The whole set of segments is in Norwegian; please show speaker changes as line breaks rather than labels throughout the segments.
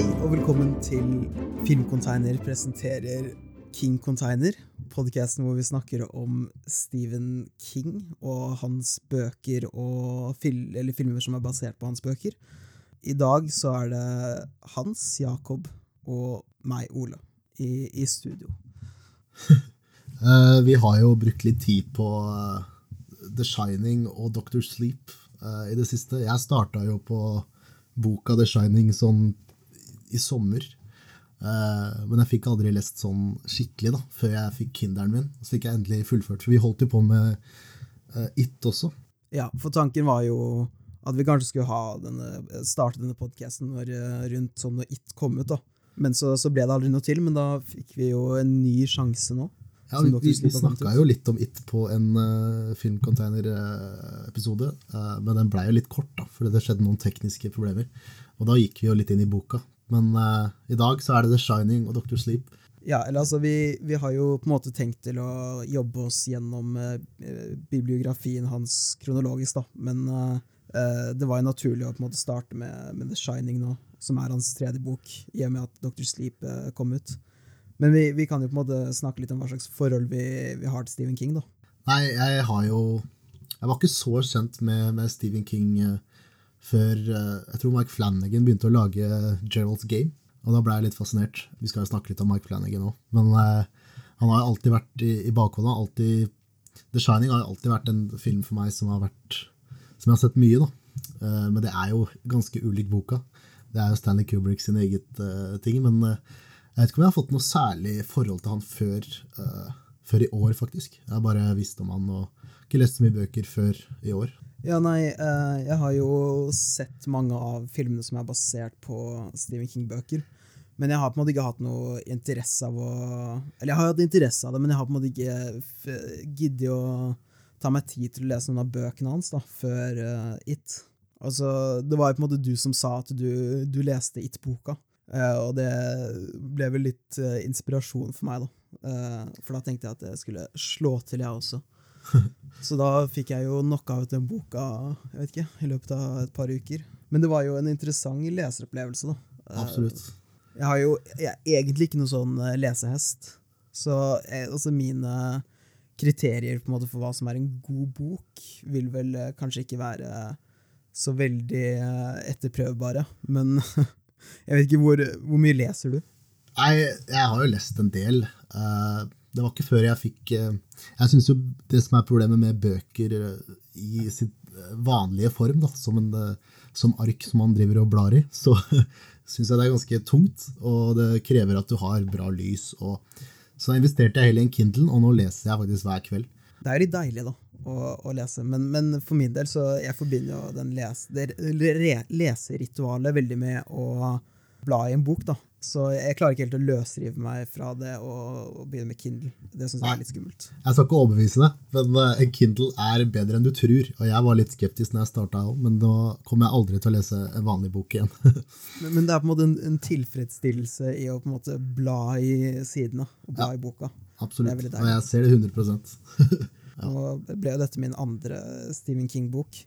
Hei og velkommen til Filmcontainer presenterer King Container. Podcasten hvor vi snakker om Stephen King og hans bøker og fil filmer som er basert på hans bøker. I dag så er det Hans Jakob og meg, Ole, i, i studio.
uh, vi har jo brukt litt tid på uh, The Shining og Doctor Sleep uh, i det siste. Jeg starta jo på boka The Shining sånn i sommer. Eh, men jeg fikk aldri lest sånn skikkelig da, før jeg fikk Kinderen min. Så fikk jeg endelig fullført, for vi holdt jo på med eh, It også.
Ja, for tanken var jo at vi kanskje skulle ha denne, starte denne podkasten rundt sånn når It kom ut. da. Men så, så ble det aldri noe til, men da fikk vi jo en ny sjanse nå.
Ja, vi vi, vi snakka jo litt om It på en uh, filmcontainer-episode, uh, men den blei jo litt kort, da, fordi det skjedde noen tekniske problemer. Og da gikk vi jo litt inn i boka. Men uh, i dag så er det The Shining og Dr. Sleep.
Ja, eller altså, vi, vi har jo på en måte tenkt til å jobbe oss gjennom eh, bibliografien hans kronologisk, da. Men uh, det var jo naturlig å på en måte starte med, med The Shining nå, som er hans tredje bok, i og med at Dr. Sleep kom ut. Men vi, vi kan jo på en måte snakke litt om hva slags forhold vi, vi har til Stephen King, da.
Nei, jeg har jo Jeg var ikke så kjent med, med Stephen King eh, før eh, jeg tror Mike Flanagan begynte å lage Gerald's Game. Og da ble jeg litt fascinert. Vi skal jo snakke litt om Mike Flanagan òg. Men eh, han har alltid vært i, bakhodet. Alltid, The Shining har alltid vært en film for meg som har vært Som jeg har sett mye, da. Eh, men det er jo ganske ulik boka. Det er jo Stanley Kubrick sin eget eh, ting. Men eh, jeg vet ikke om jeg har fått noe særlig forhold til han før, eh, før i år, faktisk. Jeg har bare visst om han og ikke lest så mye bøker før i år.
Ja, nei, eh, jeg har jo sett mange av filmene som er basert på Stephen King-bøker. Men jeg har på en måte ikke hatt noe interesse av å Eller jeg har hatt interesse av det, men jeg har på en måte ikke giddet å ta meg tid til å lese noen av bøkene hans da, før uh, It. Altså, det var jo på en måte du som sa at du, du leste It-boka. uh, og det ble vel litt uh, inspirasjon for meg, da. For da tenkte jeg at jeg skulle slå til, jeg også. Så da fikk jeg jo knocka ut den boka jeg vet ikke, i løpet av et par uker. Men det var jo en interessant leseropplevelse. da. Eh,
Absolutt.
Jeg har jo jeg er egentlig ikke noe sånn eh, lesehest. Så jeg, altså mine kriterier på en måte for hva som er en god bok, vil vel eh, kanskje ikke være så veldig eh, etterprøvbare. Men jeg vet ikke hvor, hvor mye leser du?
Nei, jeg har jo lest en del. Eh, Det var ikke før jeg fikk eh, Jeg syns jo det som er problemet med bøker eh, i sitt eh, vanlige form, da, som, en, som ark som man driver og blar i, så syns jeg det er ganske tungt. Og det krever at du har bra lys. Og, så da investerte jeg heller i en Kindle, og nå leser jeg faktisk hver kveld.
Det er jo litt deilig da, å, å lese, men, men for min del så jeg forbinder jo den les, det leseritualet veldig med å bla i en bok. da. Så jeg klarer ikke helt å løsrive meg fra det og, og begynne med Kindle. Det syns jeg er litt skummelt.
Jeg skal ikke overbevise deg, men eh, en Kindle er bedre enn du tror. Og jeg var litt skeptisk når jeg starta òg, men nå kommer jeg aldri til å lese en vanlig bok igjen.
Men, men det er på en måte en, en tilfredsstillelse i å på en måte bla i sidene og bla i boka.
Absolutt. Og jeg ser det 100
ja. Og det ble jo dette min andre Stephen King-bok.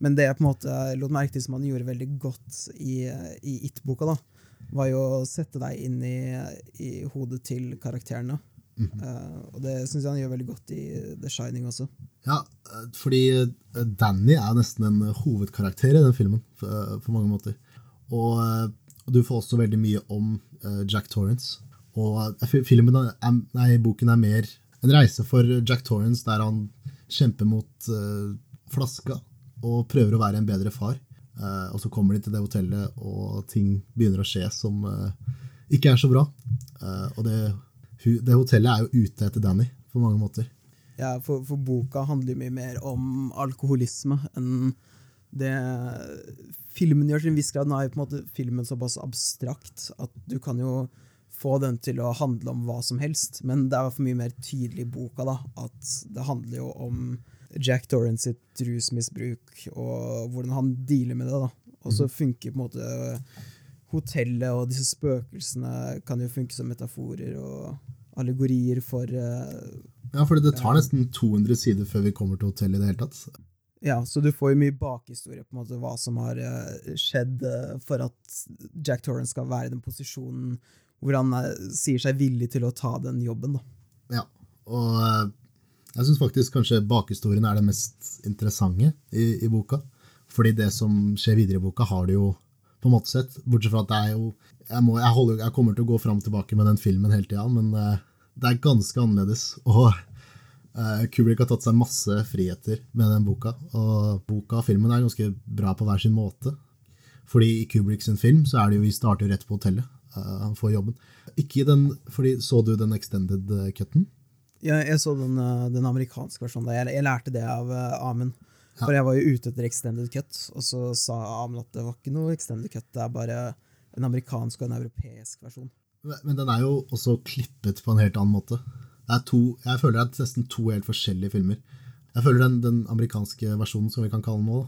Men det jeg på en måte lot merke til som han gjorde veldig godt i, i It-boka, da, var jo å sette deg inn i, i hodet til karakterene. Eh, og det syns jeg han gjør veldig godt i The Shining også.
Ja, eh, fordi eh, Danny er nesten en hovedkarakter i den filmen, på, mange måter. Og og du får også veldig mye om Jack Torrance. Og filmen er, nei, boken er mer en reise for Jack Torrance, der han kjemper mot uh, flaska og prøver å være en bedre far. Eh, og så kommer de til det hotellet, og ting begynner å skje som eh, ikke er så bra. Eh, og det, det hotellet er jo ute etter Danny på mange måter.
Ja, for, for boka handler jo mye mer om alkoholisme enn det filmen gjør til en viss grad. Nå er på en måte filmen såpass abstrakt at du kan jo få den til å handle om hva som helst, men det er for mye mer tydelig i boka da, at det handler jo om Jack Torrance sitt rusmisbruk og hvordan han dealer med det. da. Og så funker på en måte hotellet og disse spøkelsene kan jo funke som metaforer og allegorier for eh,
Ja, for det tar nesten 200 sider før vi kommer til hotellet i det hele tatt.
Ja, så du får jo mye bakhistorie på en måte hva som har eh, skjedd eh, for at Jack Torrance skal være i den posisjonen hvor han eh, sier seg villig til å ta den jobben. da.
Ja, og eh, jeg syns faktisk kanskje bakhistorien er det mest interessante i, i boka. Fordi det som skjer videre i boka, har det jo på en måte sett. Bortsett fra at det er jo Jeg, må, jeg, holder, jeg kommer til å gå fram og tilbake med den filmen hele tida, men eh, det er ganske annerledes. Og eh, Kubrick har tatt seg masse friheter med den boka. Og boka og filmen er ganske bra på hver sin måte. Fordi i Kubrick sin film så er det jo vi starter rett på hotellet. Eh, han får jobben. Ikke i den, fordi Så du den extended cutten?
Jeg, jeg så den, eh, den amerikanske versjonen. Jeg, jeg lærte det av uh, Amund. For jeg var jo ute etter extended cut, og så sa Amund at det var ikke noe extended cut, det er bare en amerikansk og en europeisk versjon.
Men men den er jo også klippet på en helt annen måte. Det er to, jeg føler det er nesten to helt forskjellige filmer. Jeg føler den, den amerikanske versjonen, som vi kan kalle den nå,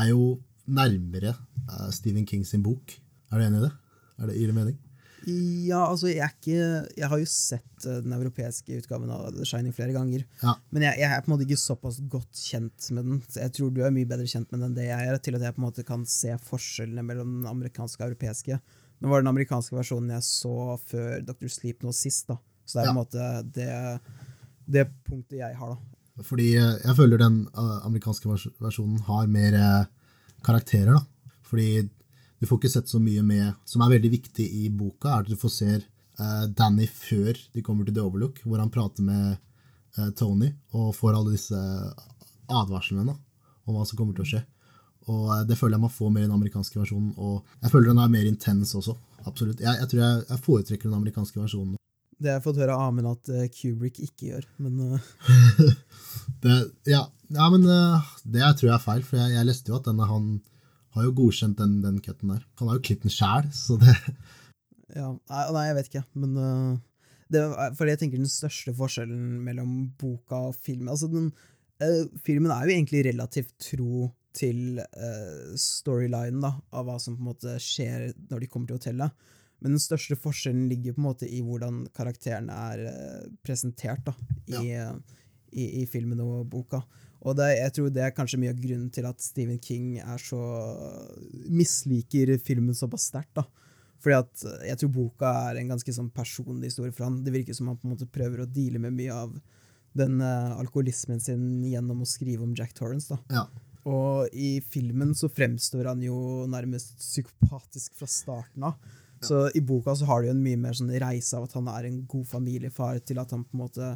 er jo nærmere eh, Stephen King sin bok. Er du enig i det? Er det Gir det mening?
Ja, altså, jeg ikke Jeg har jo sett eh, den europeiske utgaven av The Shining flere ganger.
Ja.
Men jeg, jeg er på en måte ikke såpass godt kjent med den. Jeg tror du er mye bedre kjent med den enn det jeg er, til at jeg på en måte kan se forskjellene mellom den amerikanske og europeiske. Nå var det den amerikanske versjonen jeg så før Dr. Sleep nå sist, da. Så det er på en måte det, det punktet jeg har, da.
Fordi eh, jeg føler den eh, amerikanske versjonen har mer karakterer, da. Fordi du får ikke sett så mye med Som er veldig viktig i boka, er at du får se uh, Danny før de kommer til The Overlook, hvor han prater med uh, Tony og får alle disse advarslene da, om hva som kommer til å skje. Og uh, det føler jeg man får mer i den amerikanske versjonen. Og jeg føler den er mer intens også. Absolutt. Jeg, jeg tror jeg, jeg foretrekker den amerikanske versjonen.
Det har jeg fått høre av Amund at Kubrick ikke gjør, men
Det, ja, ja, men det tror jeg er feil, for jeg, jeg leste jo at denne, han har jo godkjent den, den cutten der. Han har jo klippet den sjæl, så det
Ja, nei, jeg vet ikke, men uh, det, er- For jeg tenker den største forskjellen mellom boka og filmen altså den, uh, Filmen er jo egentlig relativt tro til uh, storylinen da, av hva som på en måte skjer når de kommer til hotellet. Men den største forskjellen ligger på en måte i hvordan karakterene er presentert da, i, i, i filmen og boka. Og det, jeg tror det er kanskje mye av grunnen til at Stephen King er så misliker filmen såpass sterkt. da. Fordi at eh, jeg tror boka er en ganske sånn personlig historie for han. Det virker som han på en måte prøver å deale med mye av den uh, alkoholismen sin gjennom å skrive om Jack Torrance. da.
Ja.
Og i filmen så fremstår han jo nærmest psykopatisk fra starten av. Så i boka så har du jo en mye mer sånn reise av at han er en god familiefar, til at han på en måte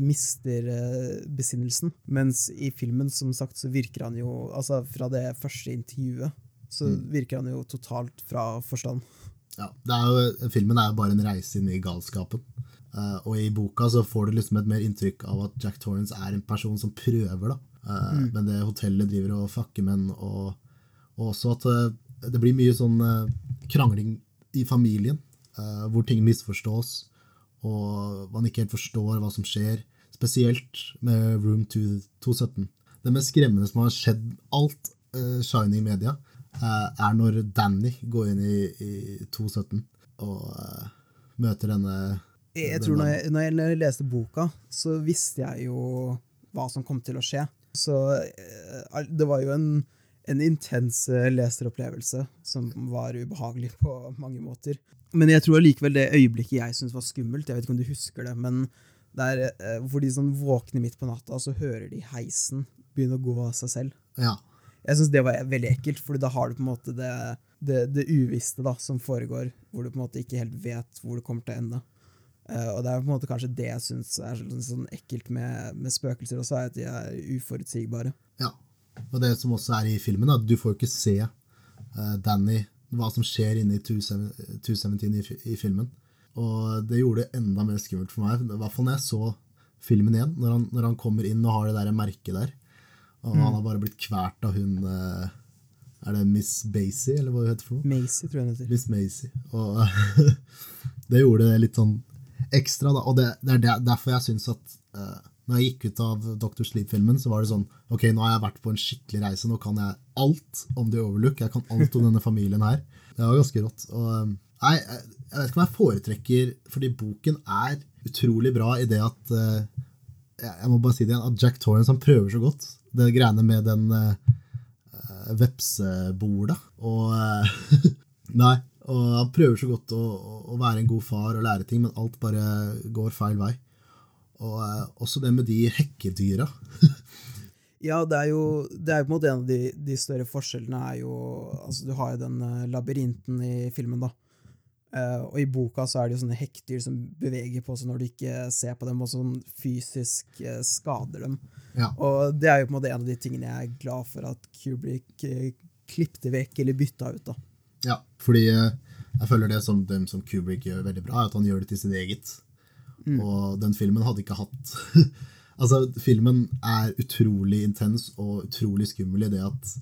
mister eh, besinnelsen. Mens i filmen, som sagt, så virker han jo Altså fra det første intervjuet, så virker han jo totalt fra forstand.
Ja, det er jo, filmen er jo bare en reise inn i galskapen. Uh, og i boka så får du liksom et mer inntrykk av at Jack Torrance er en person som prøver, da. Eh, Men det hotellet driver og fucker med den, og, og også at uh, det blir mye sånn eh, krangling i familien, eh, hvor ting misforstås, og man ikke helt forstår hva som skjer. Spesielt med Room 217. Det mest skremmende som har skjedd alt uh, Shining Media, uh, er når Danny går inn i, i 217 og uh, møter denne
Jeg, jeg
denne-
tror når jeg, når jeg når jeg leste boka, så visste jeg jo hva som kom til å skje. Så eh, det var jo en, en intens eh, leseropplevelse som var ubehagelig på mange måter. Men jeg tror allikevel det øyeblikket jeg syns var skummelt, jeg vet ikke om du husker det, men det er eh, hvor de sånn våkner midt på natta, så hører de heisen begynne å gå av seg selv.
Ja.
Jeg syns det var veldig ekkelt, for da har du på en måte det, det, det uvisste da, som foregår, hvor du på en måte ikke helt vet hvor det kommer til å ende. Uh, og det er på en måte kanskje det jeg syns er sånn, sånn ekkelt med, med spøkelser også, er at de er uforutsigbare.
Ja. Og det som også er i filmen, at du får ikke se uh, Danny, hva som skjer inne i 217 217 i, i filmen. Og det gjorde det enda mer skummelt for meg, i hvert fall når jeg så filmen igjen, når han, når han kommer inn og har det der merket der. Og han har bare blitt kvært av hun eh, Er det Miss Basie, eller hva hun heter for noe?
Macy, tror jeg hun heter.
Miss Maisie. Og det gjorde det litt sånn ekstra, da. Og det, det er derfor jeg syns at eh, når jeg gikk ut av Dr. Sleep-filmen, så var det sånn Ok, nå har jeg vært på en skikkelig reise. Nå kan jeg alt om The Overlook. Jeg kan alt om denne familien her. Det var ganske rått. Og eh, nei, jeg vet ikke om jeg foretrekker Fordi boken er utrolig bra i det at eh, jeg må bare si det igjen, at Jack Torrance han prøver så godt det greiene med den uh, vepseborda. Og uh, Nei. Og han prøver så godt å, å, være en god far og lære ting, men alt bare går feil vei. Og uh, også det med de hekkedyra.
ja, det er jo det er på en måte en av de, de større forskjellene er jo altså Du har jo den labyrinten i filmen, da. Uh, og i boka så er det jo sånne hekkdyr som beveger på seg når du ikke ser på dem, og som fysisk uh, skader dem. Ja. Og det er jo på en måte en av de tingene jeg er glad for at Kubrick uh, klippte vekk eller bytta ut. da.
Ja, fordi jeg føler det som dem som Kubrick gjør veldig bra, er at han gjør det til sitt eget. Mm. Og den filmen hadde ikke hatt Altså, filmen er utrolig intens og utrolig skummel i det at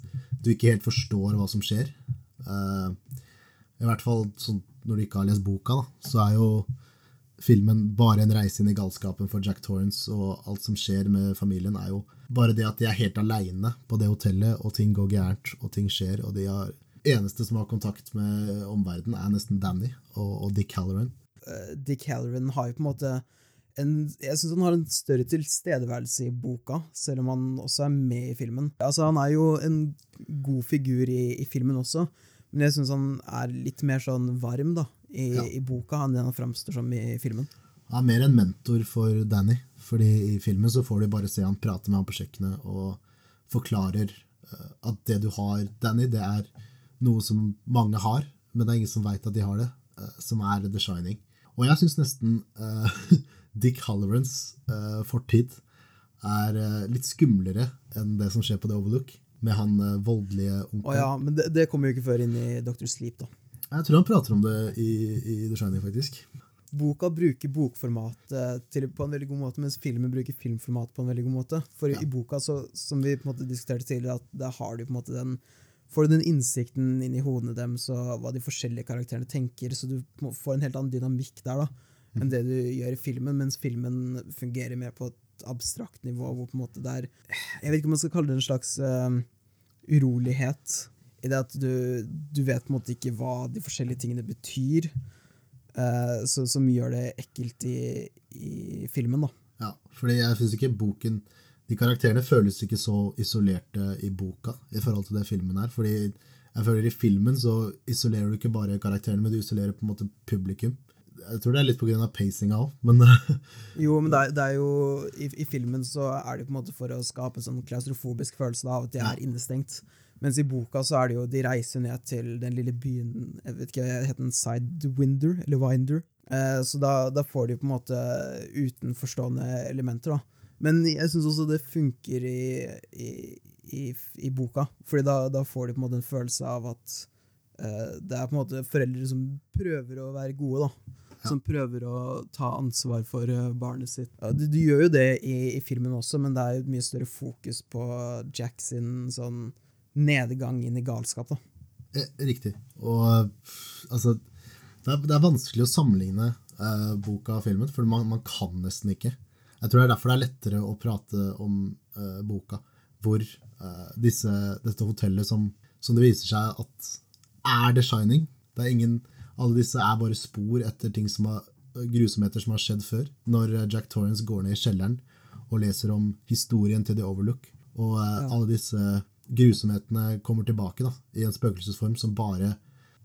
du ikke helt forstår hva som skjer. I hvert fall sånn når du ikke har lest boka, da, så er jo filmen bare en reise inn i galskapen for Jack Torrance, og alt som skjer med familien, er jo bare det at de er helt aleine på det hotellet, og ting går gærent, og ting skjer, og de har eneste som har kontakt med omverdenen, er nesten Danny og, og Dick Halloran.
Uh, Dick Halloran har jo på en måte en, jeg syns han har en større tilstedeværelse i boka, selv om han også er med i filmen. Altså, han er jo en god figur i, i filmen også, men jeg syns han er litt mer sånn varm da, i, ja. i boka enn det han framstår som i filmen.
Han er mer en mentor for Danny, fordi i filmen så får du bare se han prate med han på kjøkkenet og forklarer eh, at det du har, Danny, det er noe som mange har, men det er ingen som veit at de har det, eh, som er The Shining. Og jeg syns nesten uh, Dick Hallerans uh, fortid er uh, litt skumlere enn det som skjer på The Overlook med han voldelige
onkelen. Oh, ja, men det, det, kommer jo ikke før inn i Dr. Sleep, da.
Jeg tror han prater om det i, i The Shining, faktisk.
Boka bruker bokformat til, på en veldig god måte, mens filmen bruker filmformat på en veldig god måte. For ja. i boka, så, som vi på en måte diskuterte tidligere, at der har du på en måte den får du den innsikten inn i hodene deres og hva de forskjellige karakterene tenker, så du får en helt annen dynamikk der da, enn mm. det du gjør i filmen, mens filmen fungerer mer på et abstrakt nivå, hvor på en måte det er Jeg vet ikke om man skal kalle det en slags uh, urolighet. I det at du, du, vet på en måte ikke hva de forskjellige tingene betyr. Uh, så, som gjør det ekkelt i, i filmen. da.
Ja, fordi jeg syns ikke boken De karakterene føles ikke så isolerte i boka i forhold til det filmen er. fordi jeg føler I filmen så isolerer du ikke bare karakterene, men du isolerer på en måte publikum. Jeg tror det er litt pga. pacinga òg, men
Jo, men det er, det er jo i, i, filmen så er det på en måte for å skape en sånn klaustrofobisk følelse av at de er innestengt. Mens i boka så er det jo de reiser ned til den lille byen jeg vet ikke, Heter den Sidewinder? Eller Winder? Eh, så da, da, får de på en måte utenforstående elementer. da. Men jeg syns også det funker i, i, i, i boka, Fordi da, da, får de på en måte en følelse av at uh, det er på en måte foreldre som prøver å være gode. da som prøver å ta ansvar for eh, barnet sitt. Ja, du, du, gjør jo det i, i, filmen også, men det er jo et mye større fokus på Jack sin sånn nedgang inn i galskap. da.
Eh, riktig. Og altså det er, det er vanskelig å sammenligne eh, boka og filmen, for man, man, kan nesten ikke. Jeg tror det er derfor det er lettere å prate om uh, boka, hvor uh, disse, dette hotellet som, som, det viser seg at er The Shining. Det er ingen alle disse er bare spor etter ting som har, grusomheter som har skjedd før. Når eh, Jack Torrance går ned i kjelleren og leser om historien til The Overlook. Og uh, ja. alle disse grusomhetene kommer tilbake da, i en spøkelsesform som bare,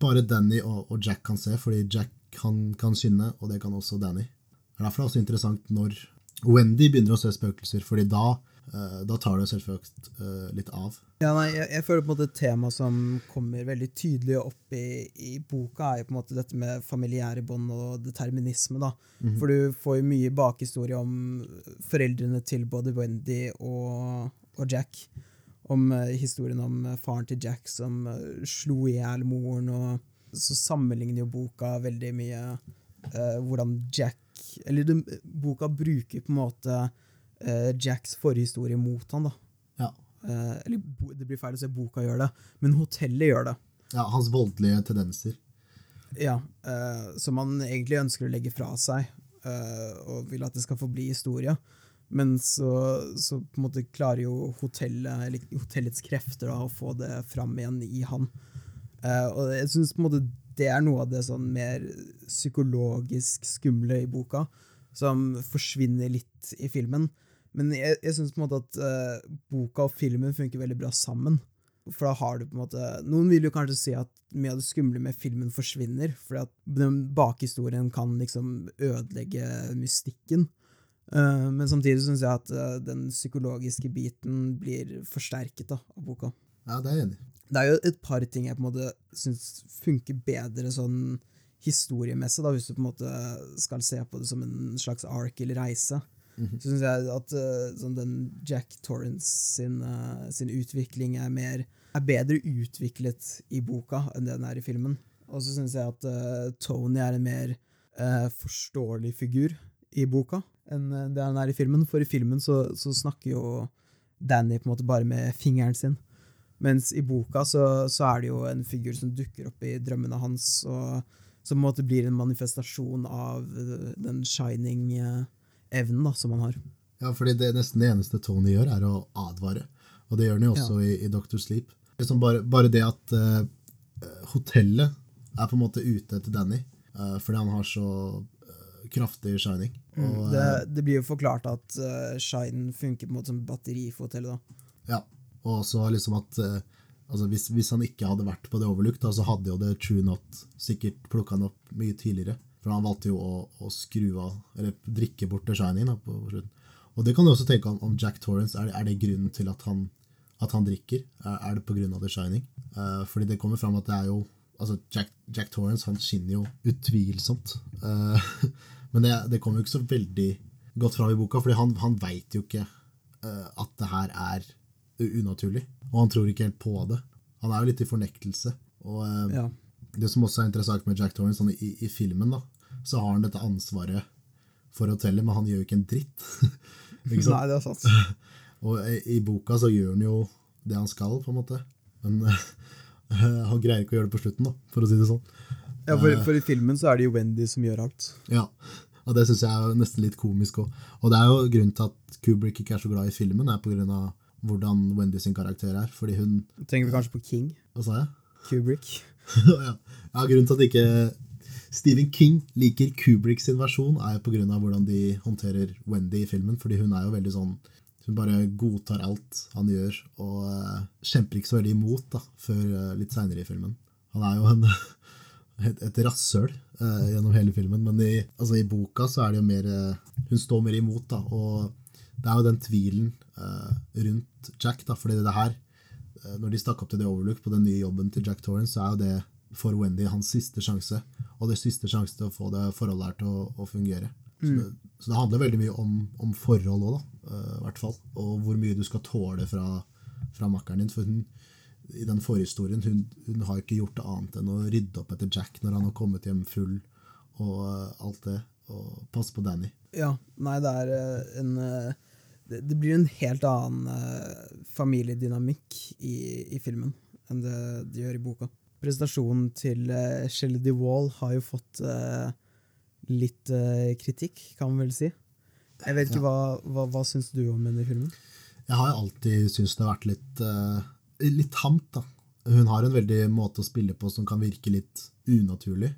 bare Danny og, og, Jack kan se, fordi Jack kan, kan skinne, og det kan også Danny. Det er derfor det er også interessant når Wendy begynner å se spøkelser, fordi da Eh, da tar det selvsagt uh, litt av.
Ja, nei, jeg, jeg, føler på en måte Et tema som kommer veldig tydelig opp i, i boka, er jo på en måte dette med familiære bånd og determinisme. da. Mm -hmm. For du får jo mye bakhistorie om foreldrene til både Wendy og, og Jack. Om uh, historien om faren til Jack som uh, slo i hjel moren. og Så sammenligner jo boka veldig mye hvordan Jack Eller de, boka bruker på en måte eh, Jacks forhistorie mot han. da. Ja. Eh, eller det blir feil å si boka gjør det, men hotellet gjør det.
Ja, Hans voldelige tendenser.
Ja, eh, som han egentlig ønsker å legge fra seg, og vil at det skal forbli historie. Men så, så, på en måte klarer jo hotellet, eller hotellets krefter da, å få det fram igjen i han. og jeg synes på en måte det er noe av det sånn mer psykologisk skumle i boka, som forsvinner litt i filmen. Men jeg, jeg syns at uh, boka og filmen funker veldig bra sammen. For da har du på en måte Noen vil jo kanskje si at mye av det skumle med filmen forsvinner, fordi at den bakhistorien kan liksom ødelegge mystikken. Uh, men samtidig syns jeg at uh, den psykologiske biten blir forsterket da, av boka.
Ja, det er jeg enig i.
Det er jo et par ting jeg på en måte syns funker bedre sånn historiemessig, da, hvis du på en måte skal se på det som en slags ark eller reise. Mm -hmm. Så syns jeg at uh, sånn den Jack Torrance sin, uh, sin, utvikling er, mer, er bedre utviklet i boka enn det den er i filmen. Og så syns jeg at uh, Tony er en mer forståelig figur i boka enn det han er i filmen. For i filmen så, så, snakker jo Danny på en måte bare med fingeren sin. Mens i boka så, så er det jo en figur som dukker opp i drømmene hans, og som på en måte blir en manifestasjon av den shining evnen da, som han har.
Ja, fordi det nesten det eneste Tony gjør, er å advare. Og det gjør han jo også ja. i, i Doctor Sleep. Liksom bare, bare, det at uh, hotellet er på en måte ute etter Danny uh, fordi han har så uh, kraftig shining.
Mm. Og, det, det, blir jo forklart at uh, shinen funker på en måte som batteri for hotellet. da.
Ja, og så liksom at altså hvis, hvis, han ikke hadde vært på det Overlook, da, så hadde jo det True Not sikkert plukka han opp mye tidligere. For han valgte jo å, å skru av, eller drikke bort The Shining. Da, på slutten. Og det kan du også tenke om, om Jack Torrance. Er det, er det, grunnen til at han, at han drikker? Er, er det pga. The Shining? Uh, fordi det kommer fram at det er jo altså Jack, Jack Torrance han skinner jo utvilsomt. Uh, men det, det, kommer jo ikke så veldig godt fram i boka, fordi han, han veit jo ikke uh, at det her er unaturlig. Og han tror ikke helt på det. Han er jo litt i fornektelse. Og ja. det som også er interessant med Jack Torrance sånn i, i, filmen, da, så har han dette ansvaret for hotellet, men han gjør jo ikke en dritt.
ikke? Nei, det er sant.
og i, i, boka så gjør han jo det han skal, på en måte. Men han greier ikke å gjøre det på slutten, da, for å si det sånn.
Ja, for, for, i filmen så er det jo Wendy som gjør alt.
Ja, og det syns jeg er nesten litt komisk òg. Og det er jo grunnen til at Kubrick ikke er så glad i filmen, er på grunn av hvordan Wendy sin karakter er. Fordi hun
Tenker vi kanskje på King?
Hva sa jeg?
Kubrick.
ja. ja, grunnen til at ikke Stephen King liker Kubrick sin versjon, er av hvordan de håndterer Wendy i filmen. Fordi hun er jo veldig sånn Hun bare godtar alt han gjør, og uh, kjemper ikke så veldig imot da, før uh, litt seinere i filmen. Han er jo en, et, et rasshøl uh, gjennom hele filmen, men i, altså, i, boka så er det jo mer Hun står mer imot, da, og det er jo den tvilen rundt Jack, da, fordi det her Når de stakk opp til The Overlook på den nye jobben til Jack Torrance, så er jo det for Wendy hans siste sjanse. Og det siste sjanse til å få det forholdet her til å, å fungere. Mm. Så, det, så, det, handler veldig mye om, om forhold òg, uh, hvert fall. Og hvor mye du skal tåle fra, fra makkeren din. For hun, i den forhistorien hun, hun har ikke gjort annet enn å rydde opp etter Jack når han har kommet hjem full, og uh, alt det. Og passe på Danny.
Ja, nei, det er uh, en det, det, blir en helt annen familiedynamikk i, i filmen enn det de gjør i boka presentasjonen til uh, Shelley Wall har jo fått uh, litt uh, kritikk, kan man vel si. Jeg vet ikke, ja. Hva, hva, hva syns du om henne i filmen?
Jeg har alltid syntes det har vært litt, uh, litt tamt. da. Hun har en veldig måte å spille på som kan virke litt unaturlig.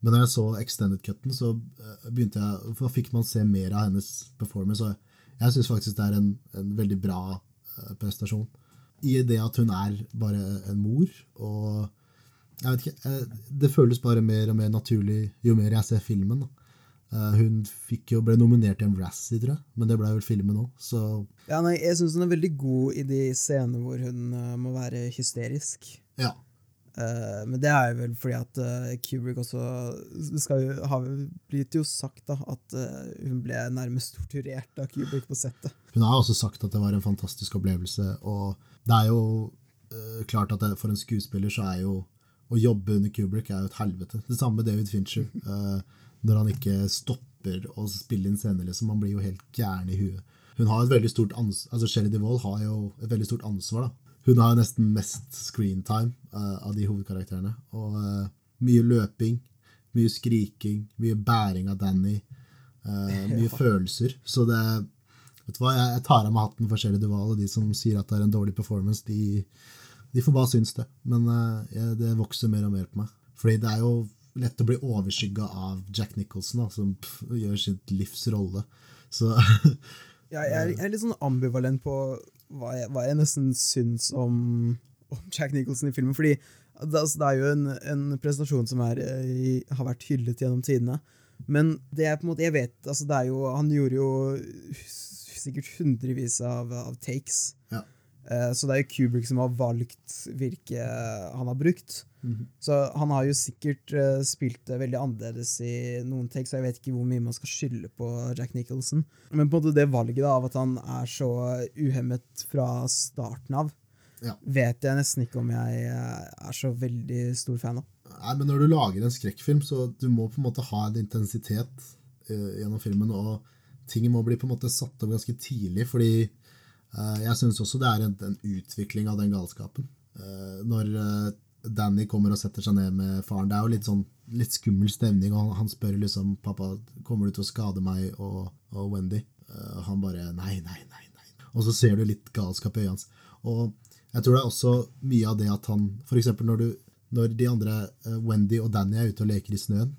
Men når jeg så extended cutten, så begynte jeg, for fikk man se mer av hennes performance. Og jeg syns faktisk det er en, en veldig bra prestasjon. I det at hun er bare en mor, og jeg vet ikke, eh, Det føles bare mer og mer naturlig jo mer jeg ser filmen. Uh, hun fikk jo, ble nominert til en Razzie, tror jeg, men det ble vel filmen òg. Så
ja, Jeg syns hun er veldig god i de scenene hvor hun må være hysterisk.
Ja.
Uh, men det er jo vel fordi at Kubrick også Det har blitt jo sagt da, at hun ble nærmest torturert av Kubrick på settet.
Hun har også sagt at det var en fantastisk opplevelse, og det er jo klart at det, for en skuespiller så er jo å jobbe under Kubrick er jo et helvete. Det samme med David Fincher. Uh, når han ikke stopper å spille inn scener, liksom. Han blir jo helt gæren i huet. Hun har et veldig stort ansvar, altså Sherry DeVold har jo et veldig stort ansvar. da. Hun har nesten mest screentime uh, av de hovedkarakterene. Og uh, mye løping, mye skriking, mye bæring av Danny. Uh, mye ja. følelser. Så det Vet du hva, jeg, jeg tar av meg hatten for Shelly Duval og de som sier at det er en dårlig performance, de de får bare synes det. Men uh, det vokser mer og mer på meg. Fordi det er jo lett å bli overskygga av Jack Nicholson, da, som pff, gjør sitt livs rolle. Så
Ja, jeg, er, jeg er litt sånn ambivalent på hva jeg, hva jeg nesten syns om, om Jack Nicholson i filmen. Fordi det, altså, det er jo en, en prestasjon som er, eh, har vært hyllet gjennom tidene. Men det er på en måte, jeg vet, altså jo, han gjorde jo sikkert hundrevis av, av takes.
Ja.
Eh, så det er jo Kubrick som har valgt hvilke han har brukt.
Mhm.
Så han har jo sikkert eh, spilt det veldig annerledes i noen tekst, jeg vet ikke hvor mye man skal skylde på Jack Nicholson. Men på en måte det valget da, av at han er så uhemmet fra starten av,
Ja.
vet jeg nesten ikke om jeg eh, er så veldig stor fan av.
Nei, men når du lager en skrekkfilm, så du må på en måte ha en intensitet uh, gjennom filmen, og ting må bli på en måte satt opp ganske tidlig, fordi eh, jeg syns også det er en, en utvikling av den galskapen. Eh, når eh, Danny kommer og setter seg ned med faren, det er jo litt sånn litt skummel stemning, og han, spør liksom 'Pappa, kommer du til å skade meg og, og Wendy?' Eh, og han bare 'Nei, nei, nei'. nei. Og så ser du litt galskap i øynene hans. Og jeg tror det er også mye av det at han eksempel når, når de andre, eh, Wendy og Danny, er ute og leker i snøen,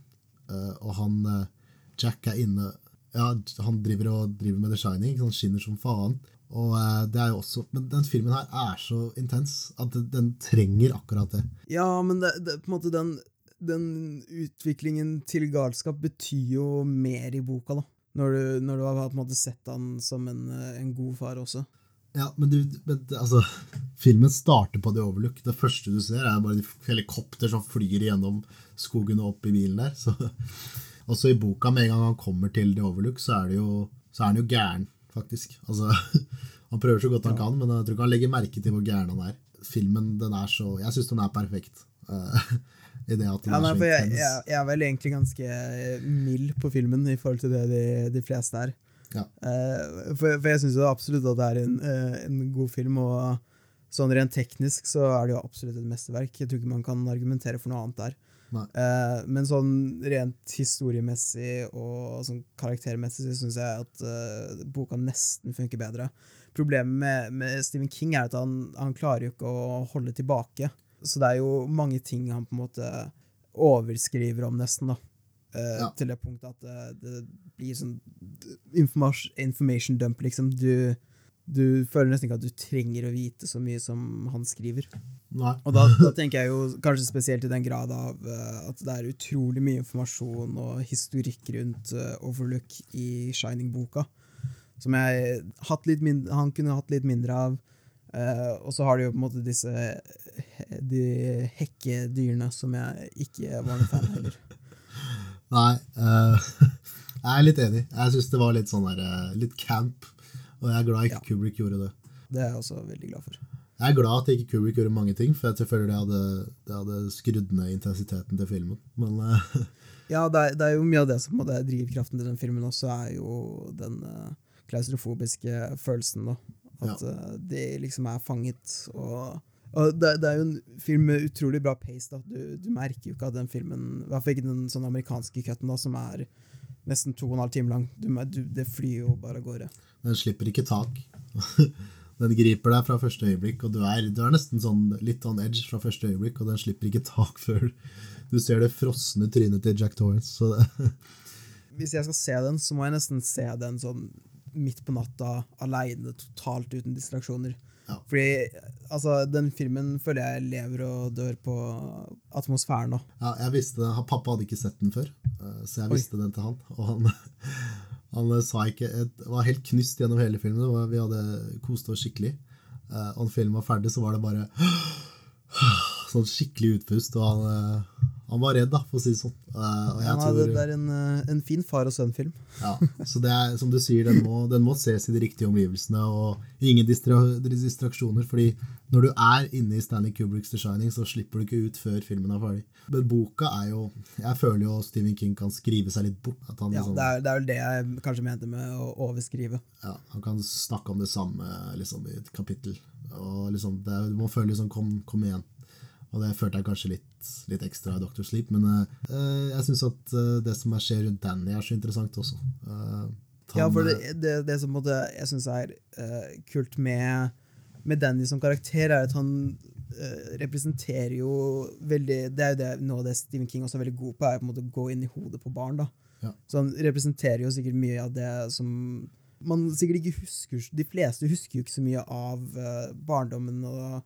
eh, og han eh, Jack er inne Ja, han driver og driver med The Shining, han skinner som faen. Og eh, det er jo også Men den filmen her er så intens at den, trenger akkurat det.
Ja, men det, det, på en måte den, den utviklingen til galskap betyr jo mer i boka, da. Når du, når du har på en måte sett han som en, eh, en god far også.
Ja, men, du, men altså Filmen starter på The Overlook. Det første du ser, er bare helikopter som flyr gjennom skogen og opp i bilen der. Så, også i boka, med en gang han kommer til The Overlook, så er, det jo, så er han jo gæren, faktisk. Altså, han prøver så godt han kan, men jeg tror ikke han legger merke til hvor gæren han er. Filmen, den er så Jeg syns den er perfekt. Uh, I det at den
Ja,
er
nei,
så
for jeg, jeg, jeg er vel egentlig ganske eh, mild på filmen i forhold til det de, de fleste er.
Ja.
Uh, for, for jeg syns absolutt at det er en, uh, en god film, og sånn rent teknisk så er det jo absolutt et mesterverk. Jeg tror ikke man kan argumentere for noe annet der. Eh, men sånn rent historiemessig og sånn karaktermessig så syns jeg at uh, boka nesten funker bedre. Problemet med, med Stephen King er at han, han klarer jo ikke å holde tilbake. Så det er jo mange ting han på en måte overskriver om, nesten. da. Uh,
Ja.
Til det punktet at det, det blir sånn information, information dump, liksom. Du, du føler nesten ikke at du trenger å vite så mye som han skriver.
Nei.
Og da, da tenker jeg jo kanskje spesielt i den grad av uh, at det er utrolig mye informasjon og historikk rundt uh, Overlook i Shining-boka, som jeg hatt litt mindre, han kunne hatt litt mindre av. Uh, og så har du jo på en måte disse de hekkedyrene som jeg ikke var noen fan av heller.
Nei, jeg er litt enig. Jeg syns det var litt sånn der, litt camp, og jeg er glad ikke
Ja.
Kubrick gjorde det.
Det er jeg også veldig glad for.
Jeg er glad at ikke Kubrick gjorde mange ting, for jeg føler det hadde, det hadde skrudd ned intensiteten til filmen. Men uh,
Ja, det er, det er jo mye av det som er drivkraften til den filmen også, er jo den uh, klaustrofobiske følelsen, da. At eh, de liksom er fanget. Og, og det, det er jo en film med utrolig bra pace. da. Du, du merker jo ikke at den filmen I hvert fall ikke den sånn amerikanske cutten, da, som er nesten to og en halv time lang. Du, du, det flyr jo bare av gårde.
Den slipper ikke tak. Den griper deg fra første øyeblikk, og du er, du er nesten sånn litt on edge fra første øyeblikk, og den slipper ikke tak før du ser det frosne trynet til Jack Torrance.
Hvis jeg skal se den, så må jeg nesten se den sånn midt på natta, aleine, totalt uten distraksjoner.
Ja.
Fordi altså, den filmen føler jeg lever og dør på atmosfæren. nå.
ja, jeg visste det. Pappa hadde ikke sett den før, eh, så jeg
Oi.
visste den til han. Og han, han sa ikke et, var helt knust gjennom hele filmen. Var, vi hadde kost oss skikkelig. Eh, Og når filmen var ferdig, så var det bare sånn skikkelig utpust. Og han, eh, han var redd, da, for å si det sånn. Uh, Og jeg
Ja,
tror,
det, er en, eh, en fin far og sønn-film.
Ja, så det er, som du sier, den må, den må ses i de riktige omgivelsene, og ingen distra, distraksjoner, fordi når du er inne i Stanley Kubricks The Shining, så slipper du ikke ut før filmen er ferdig. Men boka er jo Jeg føler jo Stephen King kan skrive seg litt bort. At han,
Ja,
liksom,
det, er, det er vel det jeg kanskje mente med å overskrive.
ja, han kan snakke om det samme liksom, i et kapittel. Og liksom, det, Du må føle liksom Kom, kom igjen. Og det følte jeg kanskje litt, litt ekstra i Dr. Sleep. Men uh, jeg syns at eh, det som er skjer rundt Danny, er så interessant også. Uh,
Ja, for det, det, det som måtte, jeg syns er uh, kult med, med Danny som karakter, er at han representerer jo veldig Det er jo det, noe av det Stephen King også er veldig god på, er på en måte å gå inn i hodet på barn. da.
Ja.
Så han representerer jo sikkert mye av det som man sikkert ikke husker De fleste husker jo ikke så mye av barndommen og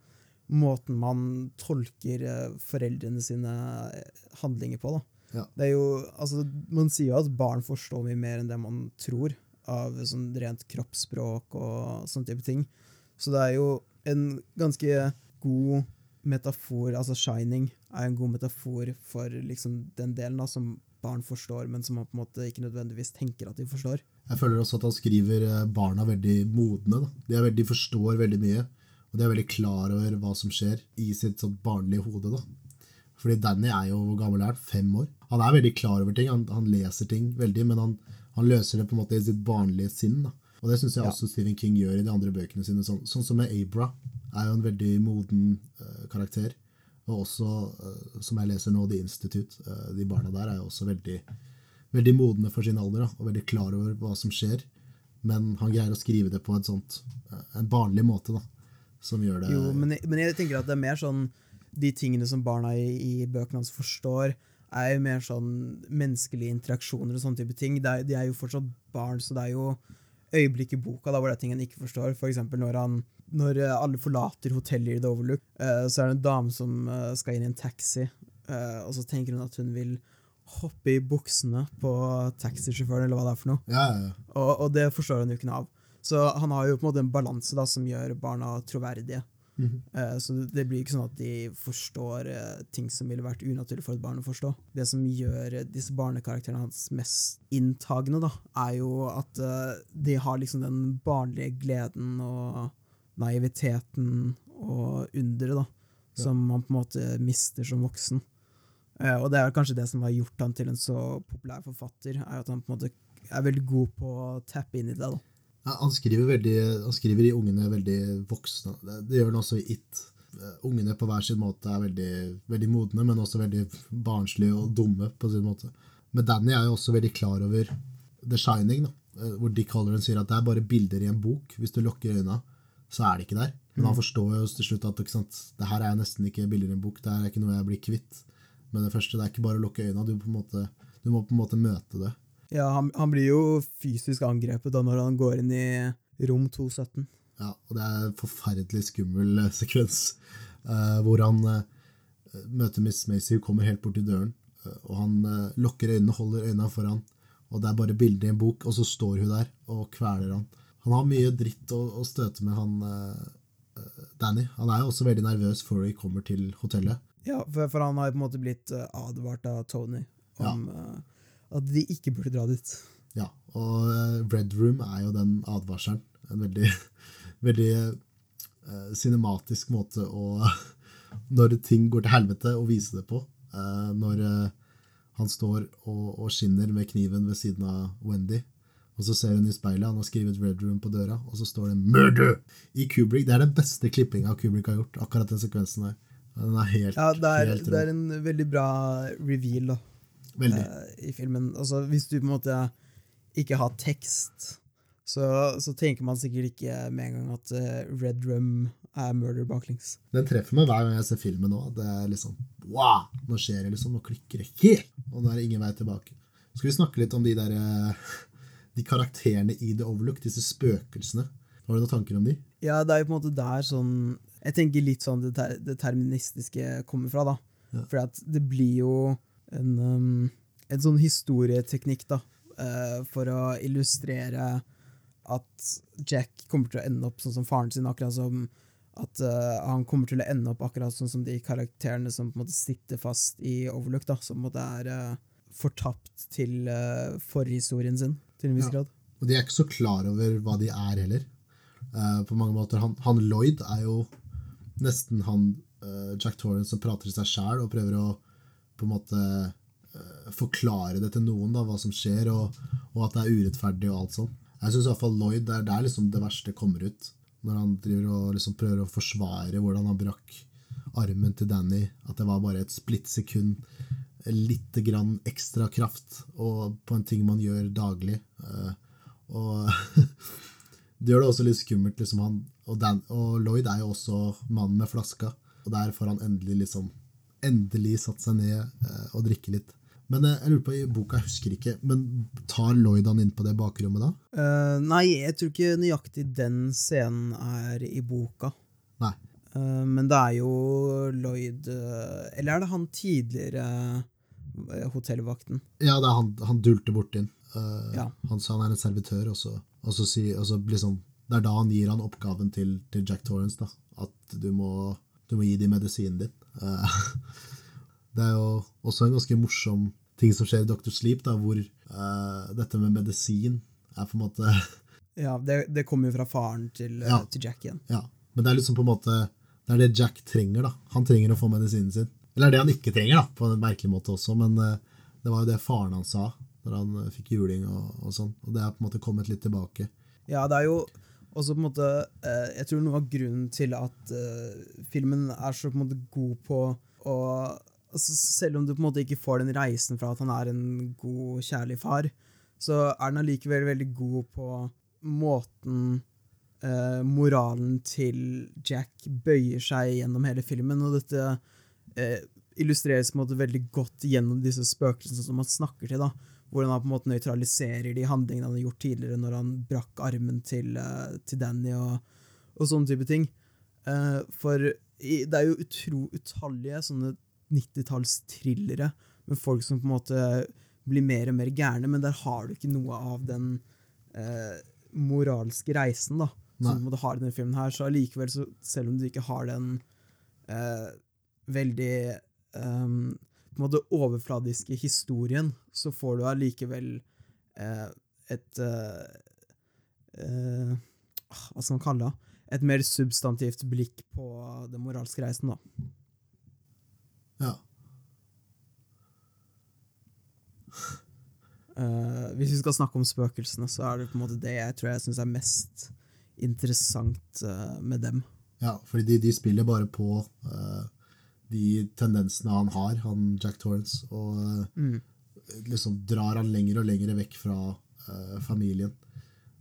måten man tolker eh, foreldrene sine eh, handlinger på.
Ja.
Det er jo, altså, man sier jo at barn forstår mye mer enn det man tror, av sånn rent kroppsspråk og sånne type ting. Så det er jo en ganske god metafor, altså 'Shining' er en god metafor for liksom den delen da, som barn forstår, men som man på en måte ikke nødvendigvis tenker at de forstår.
Jeg føler også at han skriver eh, barna veldig modne. Da. De, er veldig, de forstår veldig mye, og de er veldig klar over hva som skjer i sitt sånn barnlige hode. da. Fordi Danny er jo hvor gammel er han? Fem år. Han er veldig klar over ting, han, han leser ting veldig, men han, han, løser det på en måte i sitt barnlige sinn. da. Og det syns jeg
Ja.
også Stephen King gjør i de andre bøkene sine. Sånn, sånn som med Abra er jo en veldig moden uh, karakter. Og også, uh, som jeg leser nå, The Institute. Uh, de barna der er jo også veldig, veldig modne for sin alder da, og veldig klar over hva som skjer. Men han greier å skrive det på et sånt, en barnlig måte, da. Som gjør det
Jo, men, jeg- men jeg tenker at det er mer sånn De tingene som barna i, i bøkene hans forstår, er jo mer sånn menneskelige interaksjoner og sånne type ting. Er, de er jo fortsatt barn, så det er jo øyeblikk i boka da, hvor det er ting han ikke forstår. For eksempel når, han, når eh, alle forlater hotellet i The Overlook, eh, så er det en dame som eh, skal inn i en taxi, og så tenker hun at hun vil hoppe i buksene på taxisjåføren, eller hva det er for noe.
Ja, ja, ja.
Og, og det forstår hun jo ikke noe av. Så han har jo på en måte en balanse da, som gjør barna troverdige.
Mhm.
Eh, så det- blir ikke sånn at de forstår eh, ting som ville vært unaturlig for et barn å forstå. Det som gjør eh, disse barnekarakterene hans mest inntagende, da, er jo at eh, de har liksom den barnlige gleden og naiviteten og underet, da, som man på en måte mister som voksen. Eh, og det er kanskje det som har gjort han til en så populær forfatter, er at han på en måte er veldig god på å tappe inn i det. da.
Han, skriver veldig, han skriver i ungene veldig voksne. Det, gjør han også i It. Eh, Ungene på hver sin måte er veldig, veldig modne, men også veldig barnslige og dumme på sin måte. Men Danny er jo også veldig klar over The Shining, da, eh, hvor Dick Halloran sier at det er bare bilder i en bok. Hvis du lukker øynene, så er det ikke der. Men han forstår jo til slutt at sant, det her er nesten ikke bilder i en bok, det er ikke noe jeg blir kvitt. Men det første, det er ikke bare å lukke øynene, du, måte, du må på en måte møte det.
Ja, han, han blir jo fysisk angrepet da når han går inn i rom 217.
Ja, og det er en forferdelig skummel eh, sekvens, uh, hvor han uh, møter Miss Macy, hun kommer helt bort til døren, uh, og han lukker øynene, holder øynene foran, og det er bare bilder i en bok, og så står hun der og kveler han. Han har mye dritt å, å støte med, han Danny. Han er jo også veldig nervøs før de kommer til hotellet.
Ja, for, for han har jo på en måte blitt advart av Tony om eh, at de ikke burde dra dit.
Ja, og eh, Red Room er jo den advarselen. En veldig, veldig eh, cinematisk måte å Når ting går til helvete, å vise det på. Eh, når han står og, og skinner med kniven ved siden av Wendy. Og så ser hun i speilet, han har skrevet Red Room på døra, og så står det 'Murder!' i Kubrick. Det er den beste klippinga Kubrick har gjort, akkurat den sekvensen der. Den er helt,
Ja, det er,
helt
det er en veldig bra reveal da,
Veldig.
eh, i filmen. Altså, hvis du på en måte ikke har tekst, så, så tenker man sikkert ikke med en gang at eh, Red Rum er murder baklengs.
Den treffer meg hver gang jeg ser filmen nå. Det er liksom Wow! Nå skjer det, liksom. Nå klikker det helt! Og nå er det ingen vei tilbake. Skal vi snakke litt om de der eh, De karakterene i The Overlook, disse spøkelsene. Har du noen tanker om de?
Ja, det er jo på en måte der sånn Jeg tenker litt sånn det, ter det terministiske kommer fra, da.
Ja.
For det blir jo en, um, en sånn historieteknikk, da, uh, for å illustrere at Jack kommer til å ende opp sånn som faren sin, akkurat som at uh, han kommer til å ende opp akkurat sånn som de karakterene som på en måte sitter fast i Overlook, da, som på en måte er uh, fortapt til uh, forhistorien sin, til en viss
Ja.
grad.
Og de er ikke så klar over hva de er heller. På mange måter. Han, han Lloyd er jo nesten han Jack Torrance som prater til seg sjæl og prøver å på en måte eh, forklare det til noen, da, hva som skjer, og, og at det er urettferdig og alt sånn. Jeg syns iallfall Lloyd det er der liksom det verste kommer ut. Når han driver og liksom prøver å forsvare hvordan han brakk armen til Danny. At det var bare et splittsekund. Lite grann ekstra kraft og på en ting man gjør daglig. Eh, og det gjør det også litt skummelt. Liksom han, og, Dan, og Lloyd er jo også mannen med flaska. Og der får han endelig liksom endelig satt seg ned eh, og drikke litt. Men eh, jeg lurer på, i boka, jeg husker ikke, men tar Lloyd han inn på det bakrommet da?
Uh, nei, jeg tror ikke nøyaktig den scenen er i boka.
Nei.
Uh, men det er jo Lloyd Eller er det han tidligere hotellvakten?
Ja, det er han, han dulter bort inn. Eh,
Ja.
Han sa han er en servitør, og så, og så, si, og så liksom, Det er da han gir han oppgaven til, til Jack Torrance, da. At du må, du må gi dem medisinen din. Eh, det er jo også en ganske morsom ting som skjer i Dr. Sleep, da, hvor eh, dette med medisin er på en måte
Ja, det, det kommer jo fra faren til, eh,
Ja.
til Jack igjen.
Ja, men det er liksom på en måte Det er det Jack trenger, da. Han trenger å få medisinen sin. Eller det han ikke trenger, da, på en merkelig måte også, men det var jo det faren hans sa når han fikk juling og, og sånn. Og det er på en måte kommet litt tilbake.
Ja, det er jo også på en måte eh, Jeg tror noe av grunnen til at eh, filmen er så på en måte god på å altså, Selv om du på en måte ikke får den reisen fra at han er en god, kjærlig far, så er den allikevel veldig god på måten eh, moralen til Jack bøyer seg gjennom hele filmen, og dette eh, illustreres på en måte veldig godt gjennom disse spøkelsene som han snakker til. da, Hvordan han på en måte nøytraliserer de handlingene han har gjort tidligere, når han brakk armen til, eh, til Danny og, og sånne type ting. Eh, for det er jo utro utallige sånne 90-talls-thrillere med folk som på en måte blir mer og mer gærne, men der har du ikke noe av den eh, moralske reisen da, som du har i denne filmen her. Så allikevel, selv om du ikke har den eh, veldig ehm, på en måte overfladiske historien, så får du allikevel eh, et eh, eh, Hva skal man kalle det? Et mer substantivt blikk på den moralske reisen, da.
Ja.
Eh, hvis vi skal snakke om spøkelsene, så er det på en måte det jeg tror jeg syns er mest interessant eh, med dem.
ja fordi de, de spiller bare på eh, de tendensene han har, han Jack Torrance, og mm. liksom drar han lenger og lenger vekk fra uh, familien.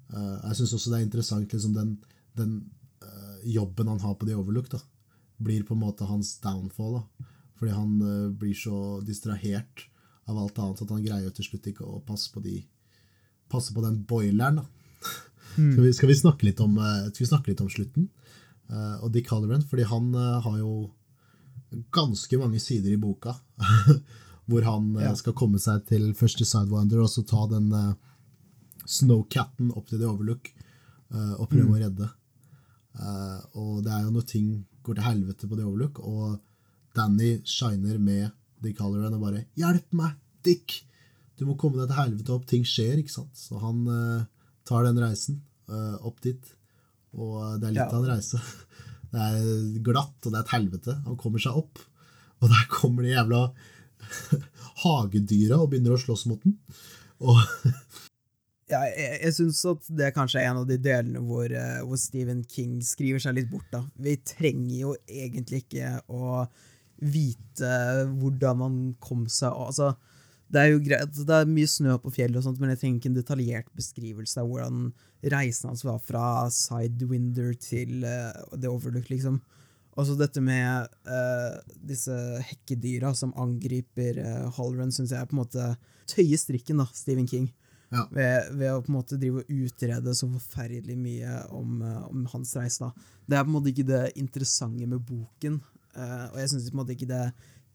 Uh, jeg syns også det er interessant liksom den, den uh, jobben han har på The Overlook, da, blir på en måte hans downfall. da. Fordi han eh, blir så distrahert av alt annet at han greier til slutt ikke å passe på de passe på den boileren. da. Skal, vi, skal, vi snakke litt om, eh, snakke litt om slutten? Eh, og Dick Halloran, fordi han eh, har jo ganske mange sider i boka hvor han eh,
Ja.
skal komme seg til først til Sidewinder og så ta den uh, Snowcatten opp til The Overlook uh, og prøve å redde. Uh, og det er jo når ting går til helvete på The Overlook, og Danny shiner med Dick Halloran og bare 'Hjelp meg, Dick! Du må komme deg til helvete opp. Ting skjer', ikke sant? Så han tar den reisen opp dit, og det er litt
Ja.
av en reise. Det er glatt, og det er et helvete. Han kommer seg opp, og der kommer de jævla hagedyra og begynner å slåss mot den. Og
Ja, jeg, jeg syns at det er kanskje en av de delene hvor, eh, hvor Stephen King skriver seg litt bort. da. Vi trenger jo egentlig ikke å vite hvordan man kom seg altså, Det er jo greit, det er mye snø på fjellet, og sånt, men jeg trenger ikke en detaljert beskrivelse av hvordan reisen hans var fra Sidewinder til uh, The Overlook. liksom. Også dette med uh, disse hekkedyra som angriper uh, Halloran, syns jeg på en måte tøyer strikken, da, Stephen King
ja,
ved, ved å på en måte drive og utrede så forferdelig mye om, uh, om hans reise. da. Det er på en måte ikke det interessante med boken, uh, og jeg syns på en måte ikke det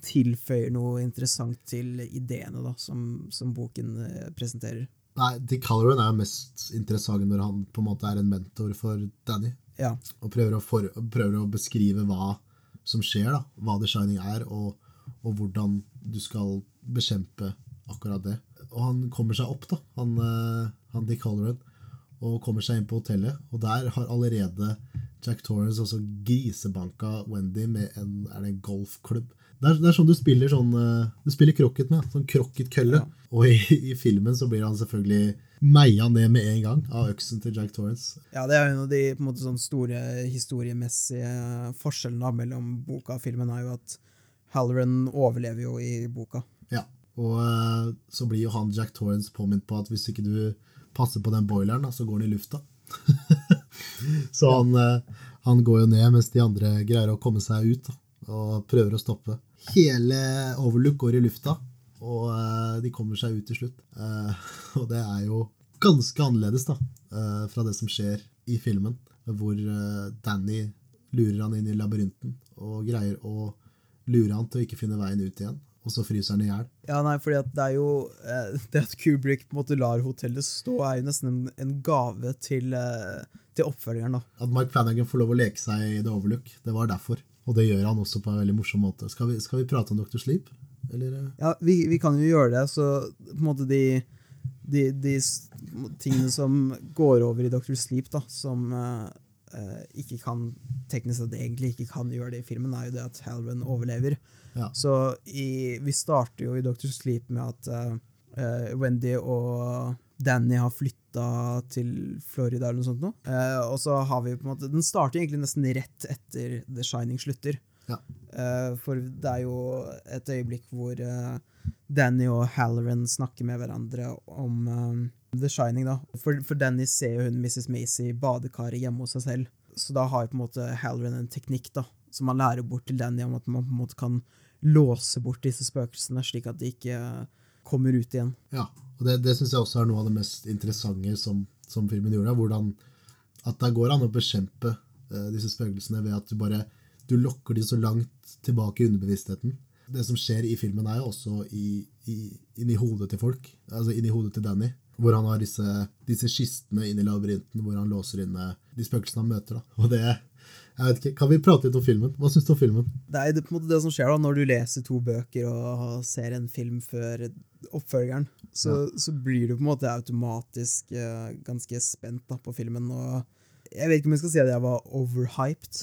tilføyer noe interessant til ideene da, som, som boken eh, presenterer.
Nei, Dick Halloran er mest interessant når han på en måte er en mentor for Danny.
Ja,
Og prøver å, for, prøver å beskrive hva som skjer, da. hva The Shining er, og, og hvordan du skal bekjempe akkurat det. Og han kommer seg opp, da, han, eh, han Dick Halloran, og kommer seg inn på hotellet. Og der har allerede Jack Torrance også grisebanka Wendy med en, er det en golfklubb. Det er, det er sånn du spiller sånn eh, Du spiller krokket med. Sånn krokketkølle.
Ja.
Og i, i filmen så blir han selvfølgelig meia ned med en gang av øksen til Jack Torrance.
ja det er jo en av de på en måte sånn store historiemessige forskjellene mellom boka og filmen, er jo at Halloran overlever jo i boka.
Ja, og eh, så blir jo han Jack Torrance påminnet på at hvis ikke du passer på den boileren, da, så går den i lufta. så han, eh, han går jo ned mens de andre greier å komme seg ut da, og prøver å stoppe. Hele Overlook går i lufta, og eh, de kommer seg ut til slutt. Eh, og det er jo ganske annerledes da, eh, fra det som skjer i filmen, hvor Danny lurer han inn i labyrinten og greier å lure han til å ikke finne veien ut igjen, og så fryser han i hjel.
Ja, nei, fordi at det er jo Det at Kubrick på en måte lar hotellet stå, er jo nesten en, en gave til, til oppfølgeren. da.
At Mark Flanagan får lov å leke seg i The Overlook, det var derfor. Og det gjør han også på en veldig morsom måte. Skal vi, skal vi prate om Dr. Sleep? Eller? eh?
Ja, vi, vi kan jo gjøre det, så på en måte de, de, de tingene som går over i Dr. Sleep, da, som eh, eh, ikke kan teknisk sett egentlig ikke kan gjøre det i filmen, er jo det at Halloran overlever.
Ja.
Så i, vi starter jo i Dr. Sleep med at eh, eh, Wendy og Danny har flytta til Florida eller noe sånt nå. Eh, og så har vi på en måte Den starter egentlig nesten rett etter The Shining slutter.
Ja.
Eh, for det er jo et øyeblikk hvor eh, Danny og Halloran snakker med hverandre om eh, The Shining. da. For, for Danny ser jo hun Mrs. Macy i badekaret hjemme hos seg selv. Så da har jo på en måte Halloran en teknikk da, som han lærer bort til Danny om at man på en måte kan låse bort disse spøkelsene, slik at de ikke kommer ut igjen.
Ja, og det, det syns jeg også er noe av det mest interessante som, som filmen gjorde. Hvordan at der går an å bekjempe uh, disse spøkelsene ved at du bare du lokker de så langt tilbake i underbevisstheten. Det som skjer i filmen, er jo også i, i, inni hodet til folk. Altså inni hodet til Danny. Hvor han har disse, disse kistene inni labyrinten hvor han låser inne de spøkelsene han møter. Da. Og det, jeg vet ikke, Kan vi prate litt om filmen? Hva syns du om filmen?
Det er på en måte det som skjer da, når du leser to bøker og ser en film før oppfølgeren. Så, så blir du på en måte automatisk eh, ganske spent da, på filmen. Og jeg vet ikke om jeg skal si at jeg var overhyped,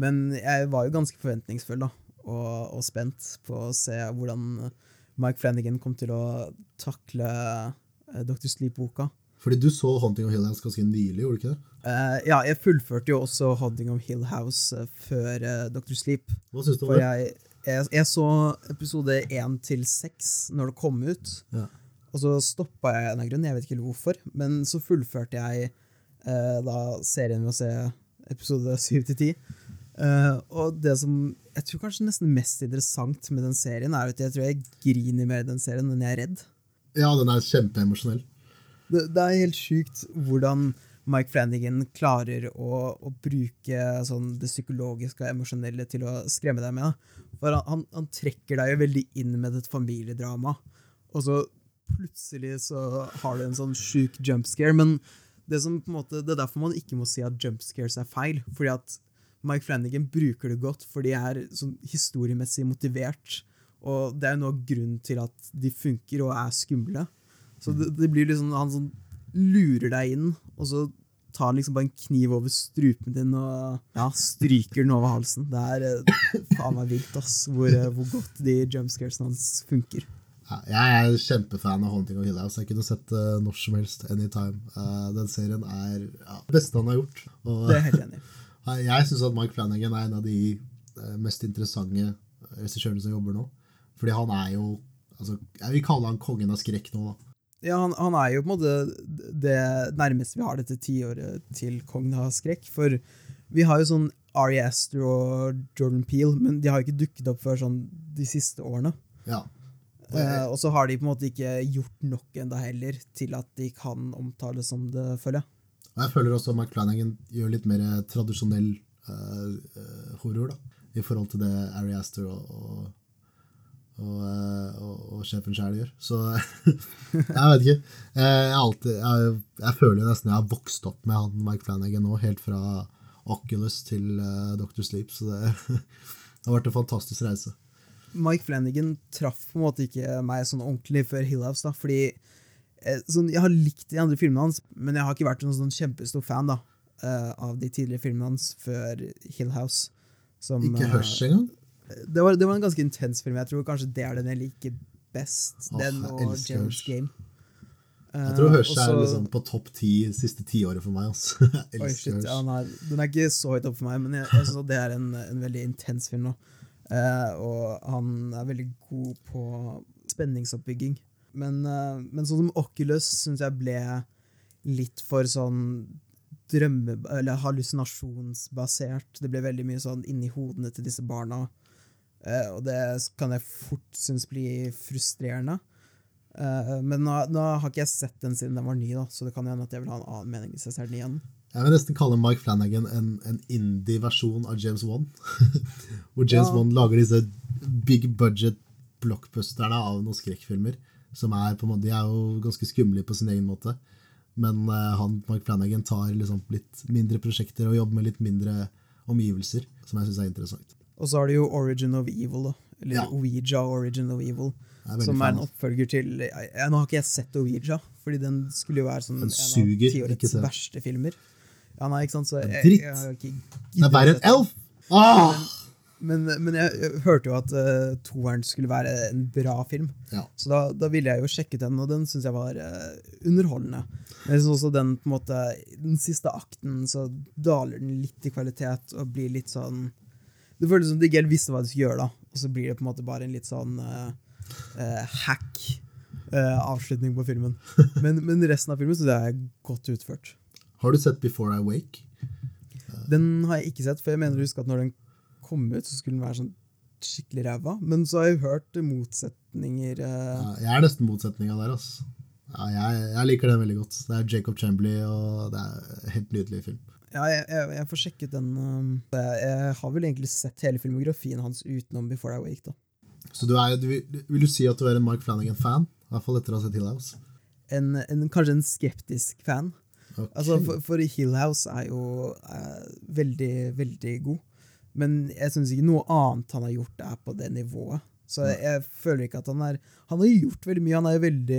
men jeg var jo ganske forventningsfull da, og, og spent på å se hvordan Mike Flanagan kom til å takle eh, Dr. Sleep-boka.
Fordi du så 'Haunting of Hill House' ganske nylig, gjorde du ikke det?
Uh, ja, jeg fullførte jo også Haunting of Hill House eh, før uh, Dr. Sleep.
Hva syns du om det?
jeg, jeg, jeg så episode 1 til 6 når det kom ut,
Ja.
og så stoppa jeg av en av grunnen, grunn, jeg vet ikke hvorfor, men så fullførte jeg uh, da serien ved å se episode 7 til 10. Uh, og det som jeg tror kanskje nesten mest interessant med den serien, er at jeg tror jeg griner mer i den serien enn jeg er redd.
ja, den er kjempeemosjonell.
Det, det er helt sjukt hvordan Mike Flanagan klarer å, å bruke sånn det psykologiske og emosjonelle til å skremme deg med. For han, han, trekker deg jo veldig inn med et familiedrama, og så plutselig så har du en sånn sjuk jumpscare. Men det, som måte, det er derfor man ikke må si at jumpscares er feil. fordi at Mike Flanagan bruker det godt, for de er sånn historiemessig motivert. Og det er jo noe av grunnen til at de funker og er skumle. Så det, det blir liksom Han sånn lurer deg inn, og så tar han liksom bare en kniv over strupen din og ja, stryker den over halsen. Det er eh, faen meg vilt, ass, hvor, eh, hvor godt de jumpscaresene hans funker.
Ja, jeg er kjempefan av Haunting of Hill House. Jeg kunne sett det når som helst, anytime. Uh, den serien er ja, det beste han har gjort. Og
Det er helt enig
eh, jeg syns at Mike Flanagan er en av de mest interessante regissørene som jobber nå. Fordi han er jo altså, Jeg vil kalle han kongen av skrekk nå, da.
Ja, han, han er jo på en måte det nærmeste vi har dette tiåret til kongen av skrekk. For vi har jo sånn Ari Aster og Jordan Peel, men de har jo ikke dukket opp før sånn de siste årene.
Ja.
Eh, og så har de på en måte ikke gjort nok enda heller til at de kan omtales som det, føler jeg.
Og jeg føler også at Mike Flanagan gjør litt mer tradisjonell eh, horror, da. I forhold til det Ari Aster og, og, og, eh, og, og sjefen sjæl gjør. Så jeg vet ikke. Eh, Jeg, alltid, jeg, jeg føler nesten jeg har vokst opp med han Mike Flanagan nå, helt fra Oculus til uh, Dr. Sleep. Så det, det har vært en fantastisk reise.
Mike Flanagan traff på en måte ikke meg sånn ordentlig før Hill House, da, fordi eh, sånn, Jeg har likt de andre filmene hans, men jeg har ikke vært en sånn kjempestor fan da, eh, av de tidligere filmene hans før Hill House. Som,
Ikke
eh,
Hush engang?
Det, var, det var en ganske intens film. Jeg tror kanskje det er den jeg liker best.
Oh,
den og James. Game.
Jeg tror
Eh,
Hush er liksom på topp ti siste tiåret for meg. Altså. Jeg elsker
shit, ja, den er ikke så høyt oppe for meg, men jeg, jeg synes det er en, en veldig intens film nå. Eh, og han er veldig god på spenningsoppbygging. Men, uh, men sånn som Oculus syns jeg ble litt for sånn drømme... Eller hallusinasjonsbasert. Det ble veldig mye sånn inni hodene til disse barna. Eh, og det kan jeg fort synes blir frustrerende. Eh, men nå, nå har ikke jeg sett den siden den var ny, da, så det kan hende at jeg vil ha en annen mening hvis jeg ser den igjen.
Jeg vil nesten kalle Mike Flanagan en, en indie-versjon av James Wan. Hvor James
Ja.
Wan lager disse big budget blockbusterne av noen skrekkfilmer. Som er på en måte, De er jo ganske skumle på sin egen måte. Men uh, han, Mike Flanagan tar liksom litt mindre prosjekter og jobber med litt mindre omgivelser, som jeg syns er interessant.
Og så har du jo Origin of Evil, da. Eller
Ja.
Ouija Origin of Evil.
Er
Som er en oppfølger til jeg, jeg, Nå har ikke jeg sett Ouija, fordi den skulle jo være sånn en av
suger,
tiårets verste filmer. Ja, nei, ikke sant, så jeg, jeg, har ikke
Det er verre enn Elf! Ah!
Men, men jeg, jeg hørte jo at uh, toeren skulle være en bra film.
Ja.
Så da, da ville jeg jo sjekke den, og den syns jeg var uh, underholdende. Men jeg synes også den på en måte den siste akten så daler den litt i kvalitet og blir litt sånn Det føles som de ikke helt visste hva de skulle gjøre, da. Og så blir det på en måte bare en litt sånn uh, uh, hack uh, avslutning på filmen. Men, men resten av filmen syns jeg er godt utført.
Har du sett Before I Wake?
Den har jeg ikke sett, for jeg mener å huske at når den kom ut, så skulle den være sånn skikkelig ræva. Men så har jeg hørt motsetninger
Ja, jeg er nesten motsetninga der. Altså. Ja, jeg, jeg liker den veldig godt. Det er Jacob Chamberley, og det er en helt nydelig film.
Ja, jeg, jeg, jeg får sjekket den. um, Jeg, jeg har vel egentlig sett hele filmografien hans utenom Before I Wake. da.
Så du er, du, vil- du si at du er en Mark Flanagan-fan? I hvert fall etter å ha sett Hill House.
En, en, kanskje en skeptisk fan.
Okay.
Altså, for, for Hill House er jo er veldig, veldig god. Men jeg syns ikke noe annet han har gjort, er på det nivået. Så jeg, jeg føler ikke at han er Han har gjort veldig mye. Han er veldig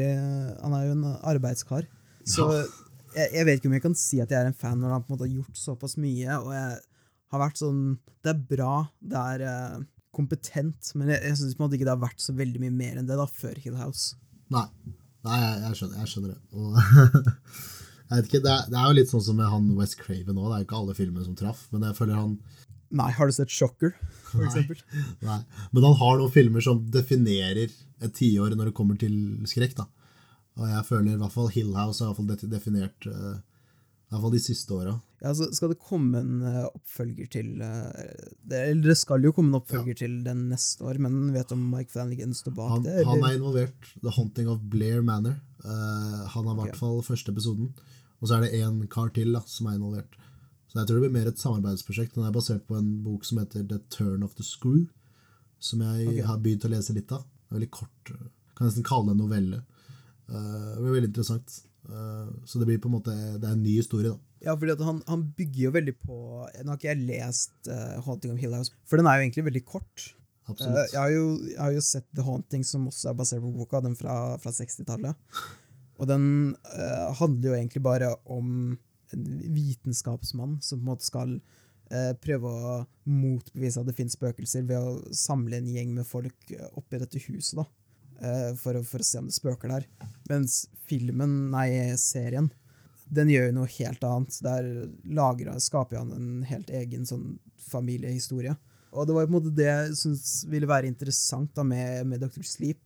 Han er jo en arbeidskar. Så
Ja.
Jeg, jeg vet ikke om jeg kan si at jeg er en fan når han på en måte har gjort såpass mye. Og jeg har vært sånn Det er bra, det er uh, kompetent, men jeg, jeg syns ikke det har vært så veldig mye mer enn det da før Hill House.
Nei, Nei jeg, jeg, skjønner, jeg skjønner det. Og, jeg vet ikke, det er, det er jo litt sånn som med han West Craven òg. Det er jo ikke alle filmer som traff, men jeg føler han
Nei, har du sett Shocker, for
Nei.
eksempel?
Nei. Men han har noen filmer som definerer et tiår når det kommer til skrekk. da. Og jeg føler i hvert fall Hill House har hvert fall definert uh, i hvert fall de siste åra.
Ja, altså, skal det komme en uh, oppfølger til uh, det, Eller det skal jo komme en oppfølger til den neste år, men vet du om Mike Flanagan står bak
Han,
det?
han er involvert. The Haunting of Blair Manor. Uh, han har i hvert
Ok.
fall første episoden. Og så er det én kar til da, som er involvert. Så jeg tror det blir mer et samarbeidsprosjekt. Den er basert på en bok som heter The Turn of the Screw. Som jeg
okay.
har begynt å lese litt av. Veldig kort. Kan nesten kalle det en novelle. Eh, det blir veldig interessant. Eh, så det blir på en måte Det er en ny historie, da.
Ja, fordi at han, han bygger jo veldig på Nå har ikke jeg lest uh, Haunting of Hill House, for den er jo egentlig veldig kort. Absolutt.
Absolutt.
jeg, har jo, jeg har jo sett The Haunting, som også er basert på boka, den fra, fra 60-tallet. Og den uh, handler jo egentlig bare om en vitenskapsmann som på en måte skal prøve å motbevise at det finnes spøkelser, ved å samle en gjeng med folk oppi dette huset, da. Eh, for, for å se om det spøker der. Mens filmen, nei, serien, den gjør jo noe helt annet. Der lager, skaper han en helt egen sånn familiehistorie. Og det var på en måte det jeg syns ville være interessant da med, med Dr. Sleep.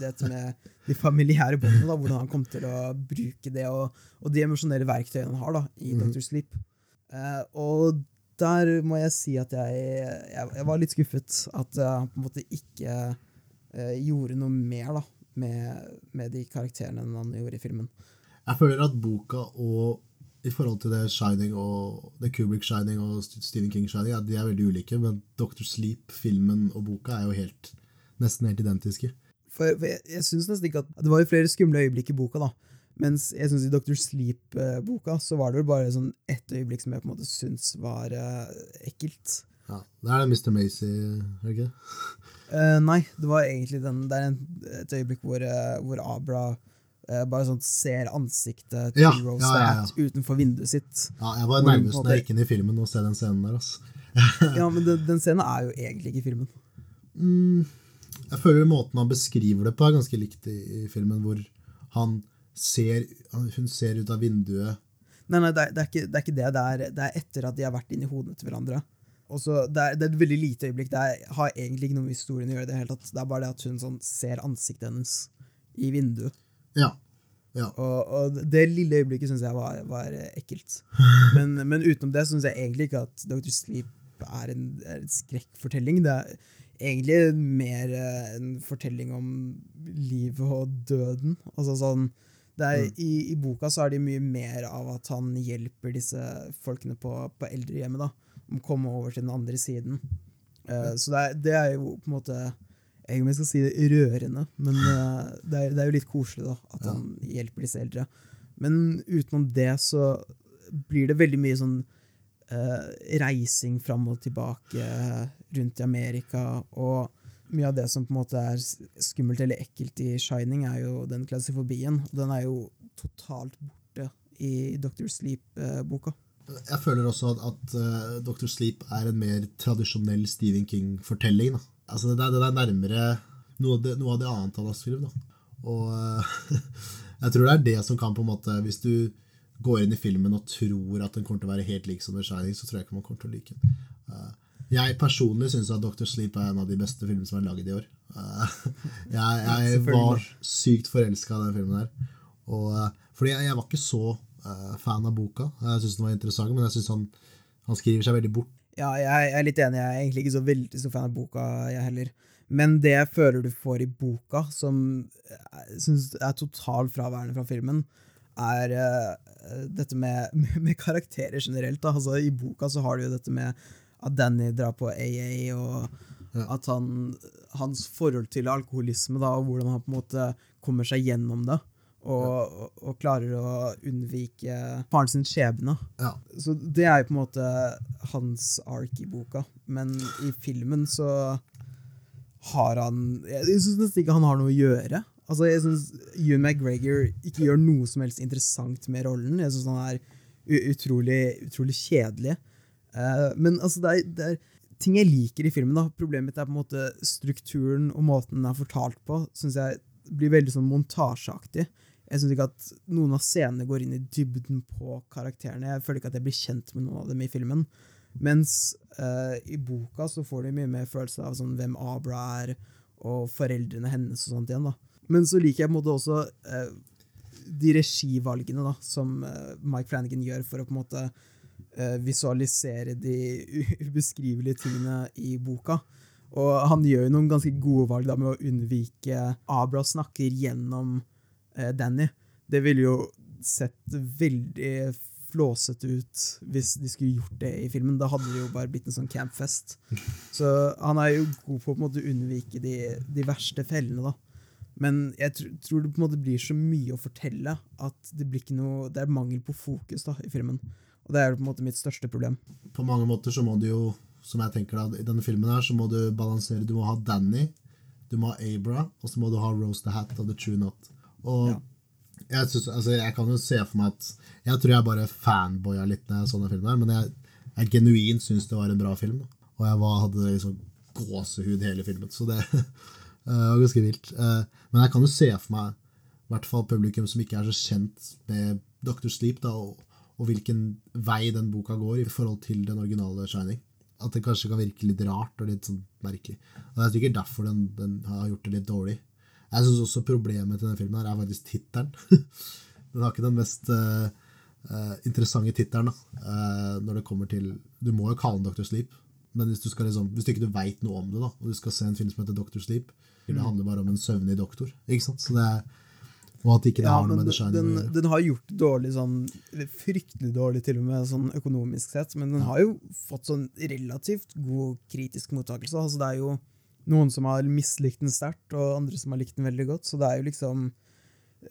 Dette med de familiære båndene, da, hvordan han kom til å bruke det, og, og de emosjonelle verktøyene han har da, i
Mhm.
Dr. Sleep. Eh, og der må jeg si at jeg, jeg, jeg var litt skuffet at eh, han på en måte ikke eh, gjorde noe mer da, med, med de karakterene enn han gjorde i filmen.
Jeg føler at boka og i forhold til det Shining og det Kubrick Shining og Stephen King Shining, ja, de er veldig ulike, men Dr. Sleep, filmen og boka er jo helt, nesten helt identiske.
For, for jeg, jeg synes nesten ikke at Det var jo flere skumle øyeblikk i boka, da. Mens jeg synes i Dr. Sleep-boka så var det vel bare sånn ett øyeblikk som jeg på en måte syns var eh, ekkelt.
Ja, Det er det Mr. Macy, er det ikke?
Eh, nei, det var egentlig den Det er en, et øyeblikk hvor, eh, hvor Abra eh, bare sånn ser ansiktet til
Ja,
Rose
ja, ja, ja.
Utenfor vinduet sitt.
Ja, Jeg var
Hvor hun
nervøs
en
når jeg
måte-
gikk inn i filmen og ser den scenen der. Altså.
Ja, men den, den scenen er jo egentlig ikke i filmen.
Mm, jeg føler måten han beskriver det på, er ganske likt i, i filmen, hvor han ser, han- hun ser ut av vinduet
Nei, nei, det er, det er, ikke, det er ikke det. Det er, det er etter at de har vært inni hodene til hverandre. Og så det, er, det er et veldig lite øyeblikk. Det er, har egentlig ikke noe med historien å gjøre. Det, hele tatt. det er bare det at hun sånn, ser ansiktet hennes i vinduet.
Ja. ja.
Og, og det lille øyeblikket syns jeg var, var ekkelt. Men, men utenom det syns jeg egentlig ikke at Dr. Sleep er en, er en skrekkfortelling. Det er egentlig mer eh, en fortelling om livet og døden. Altså sånn det er,
Mm.
i, I boka så er det mye mer av at han hjelper disse folkene på, på eldrehjemmet da, komme over til den andre siden. Uh, så det er, det er jo på en måte Jeg om jeg skal si det rørende, men uh, det, er, det er jo litt koselig da, at
Ja.
han hjelper disse eldre. Men utenom det så blir det veldig mye sånn uh, reising fram og tilbake rundt i Amerika. Og mye av det som på en måte er skummelt eller ekkelt i Shining, er jo den klausifobien. Den er jo totalt borte i Dr. Sleep-boka.
Jeg føler også at, at uh, Dr. Sleep er en mer tradisjonell Stephen King-fortelling. Altså, det, det er nærmere noe av det, noe av det annet han har skrevet. Og uh, jeg tror det er det som kan på en måte Hvis du går inn i filmen og tror at den kommer til å være helt lik som The Shining, så tror jeg ikke man kommer til å like den. Uh, jeg personlig syns at Dr. Sleep er en av de beste filmene som er laget i år. Eh, jeg jeg var sykt forelska i den filmen her. Og, eh, fordi jeg, jeg var ikke så eh, fan av boka. Jeg syns den var interessant, men jeg synes han, han skriver seg veldig bort.
Ja, jeg er litt enig. Jeg er egentlig ikke så veldig stor fan av boka, jeg heller. Men det jeg føler du får i boka, som jeg syns er totalt fraværende fra filmen, er uh, dette med, med karakterer generelt. Altså, I boka så har du jo dette med at Danny drar på AA, og
Ja.
at han, hans forhold til alkoholisme, da, og hvordan han på en måte kommer seg gjennom det. Og, og, og klarer å unnvike faren sin skjebne.
Ja.
Så det er jo på en måte hans ark i boka. Men i filmen så har han Jeg syns nesten ikke han har noe å gjøre. Altså, jeg syns Ewan McGregor ikke gjør noe som helst interessant med rollen. Jeg syns han er utrolig, utrolig kjedelig. Uh, men altså, det er, det er ting jeg liker i filmen. da. Problemet mitt er på en måte strukturen og måten den er fortalt på. Synes jeg blir veldig sånn montasjeaktig. Jeg syns ikke at noen av scenene går inn i dybden på karakterene. Jeg føler ikke at jeg blir kjent med noen av dem i filmen. Mens uh, i boka så får du mye mer følelse av sånn, hvem Abra er, og foreldrene hennes og sånt igjen. da. Men så liker jeg på en måte også uh, de regivalgene da, som uh, Mike Flanagan gjør for å på en måte visualisere de ubeskrivelige tingene i boka. Og han gjør jo noen ganske gode valg da, med å unnvike Abra snakker gjennom Danny. Det ville jo sett veldig flåsete ut hvis de skulle gjort det i filmen. Da hadde det jo bare blitt en sånn campfest. Så han er jo god på å unnvike de, de verste fellene, da. Men jeg tr tror det på en måte blir så mye å fortelle at det blir ikke noe Det er mangel på fokus da i filmen. Og det er jo på en måte mitt største problem.
På mange måter så må du jo, som jeg tenker da, i denne filmen her, så må du balansere. Du må ha Danny, du må ha Abra, og så må du ha Rose the Hat og The True Knot. Og
Ja.
jeg, synes, altså, jeg kan jo se for meg at Jeg tror jeg bare fanboya litt når jeg så denne filmen her, men jeg, jeg genuint syns det var en bra film. Og jeg var, hadde liksom gåsehud hele filmen, så det eh, var ganske vilt. Eh, men jeg kan jo se for meg i hvert fall publikum som ikke er så kjent med Dr. Sleep, da, og, og hvilken vei den boka går i forhold til den originale Shining. At det kanskje kan virke litt rart og litt sånn merkelig. Og Det er sikkert derfor den, den har gjort det litt dårlig. Jeg syns også problemet til denne filmen her er faktisk tittelen. den har ikke den mest eh, interessante tittelen eh, når det kommer til Du må jo kalle den Dr. Sleep, men hvis du, skal liksom, hvis du ikke veit noe om det, da, og du skal se en film som heter Dr. Sleep, det handler bare om en søvnig doktor. Ikke sant? Så det er, og at ikke det
Ja,
har noe med The Shining
den,
gjøre.
den har gjort det dårlig sånn Fryktelig dårlig til og med sånn økonomisk sett, men den har jo fått sånn relativt god kritisk mottakelse. Altså det er jo noen som har mislikt den sterkt, og andre som har likt den veldig godt. Så det er jo liksom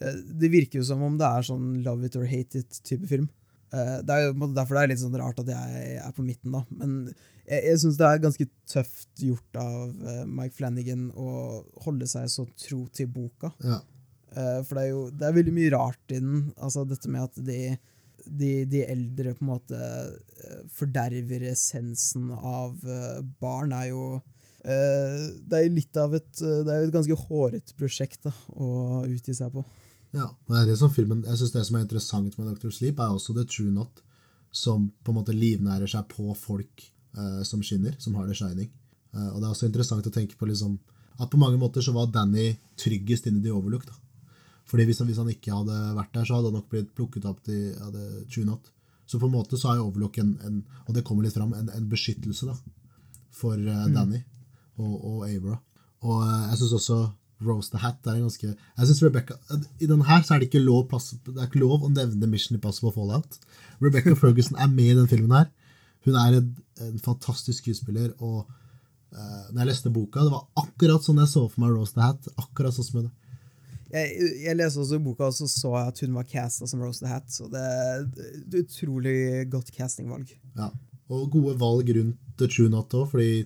eh, Det virker jo som om det er sånn love it or hate it-type film. Eh, Det er jo derfor det er litt sånn rart at jeg er på midten, da. Men jeg, jeg syns det er ganske tøft gjort av eh, Mike Flanagan å holde seg så tro til boka.
Ja.
For det er jo det er veldig mye rart i den. Altså dette med at de, de, de eldre på en måte forderver essensen av barn, er jo Det er litt av et eh, Det er et ganske hårete prosjekt da, å utgi seg på.
Ja, det er det som filmen, jeg synes det som er interessant med Dr. Sleep, er også The True Not, som på en måte livnærer seg på folk eh, som skinner, som har The Shining. Eh, og det er også interessant å tenke på liksom, at på mange måter så var Danny tryggest inne i The Overlook. Da. Fordi hvis han, hvis han ikke hadde vært der, så hadde han nok blitt plukket opp til ja, The True Not. Så på en måte så er Overlook en, en og det kommer litt fram, en, en beskyttelse da, for eh, Danny. Og, og Abra. Og eh, jeg syns også Rose the Hat er en ganske Jeg synes Rebecca I denne her så er det ikke lov, plass, det er ikke lov å nevne Mission Impossible Fallout. Rebecca Ferguson er med i den filmen her. Hun er en, en fantastisk skuespiller. og uh, når jeg leste boka, det var akkurat sånn jeg så for meg Rose the Hat. akkurat sånn som hun
jeg, jeg leste også boka, og så så jeg at hun var casta som Rose the Hat. Så det er et utrolig godt castingvalg.
Ja, Og gode valg rundt The True Not òg, fordi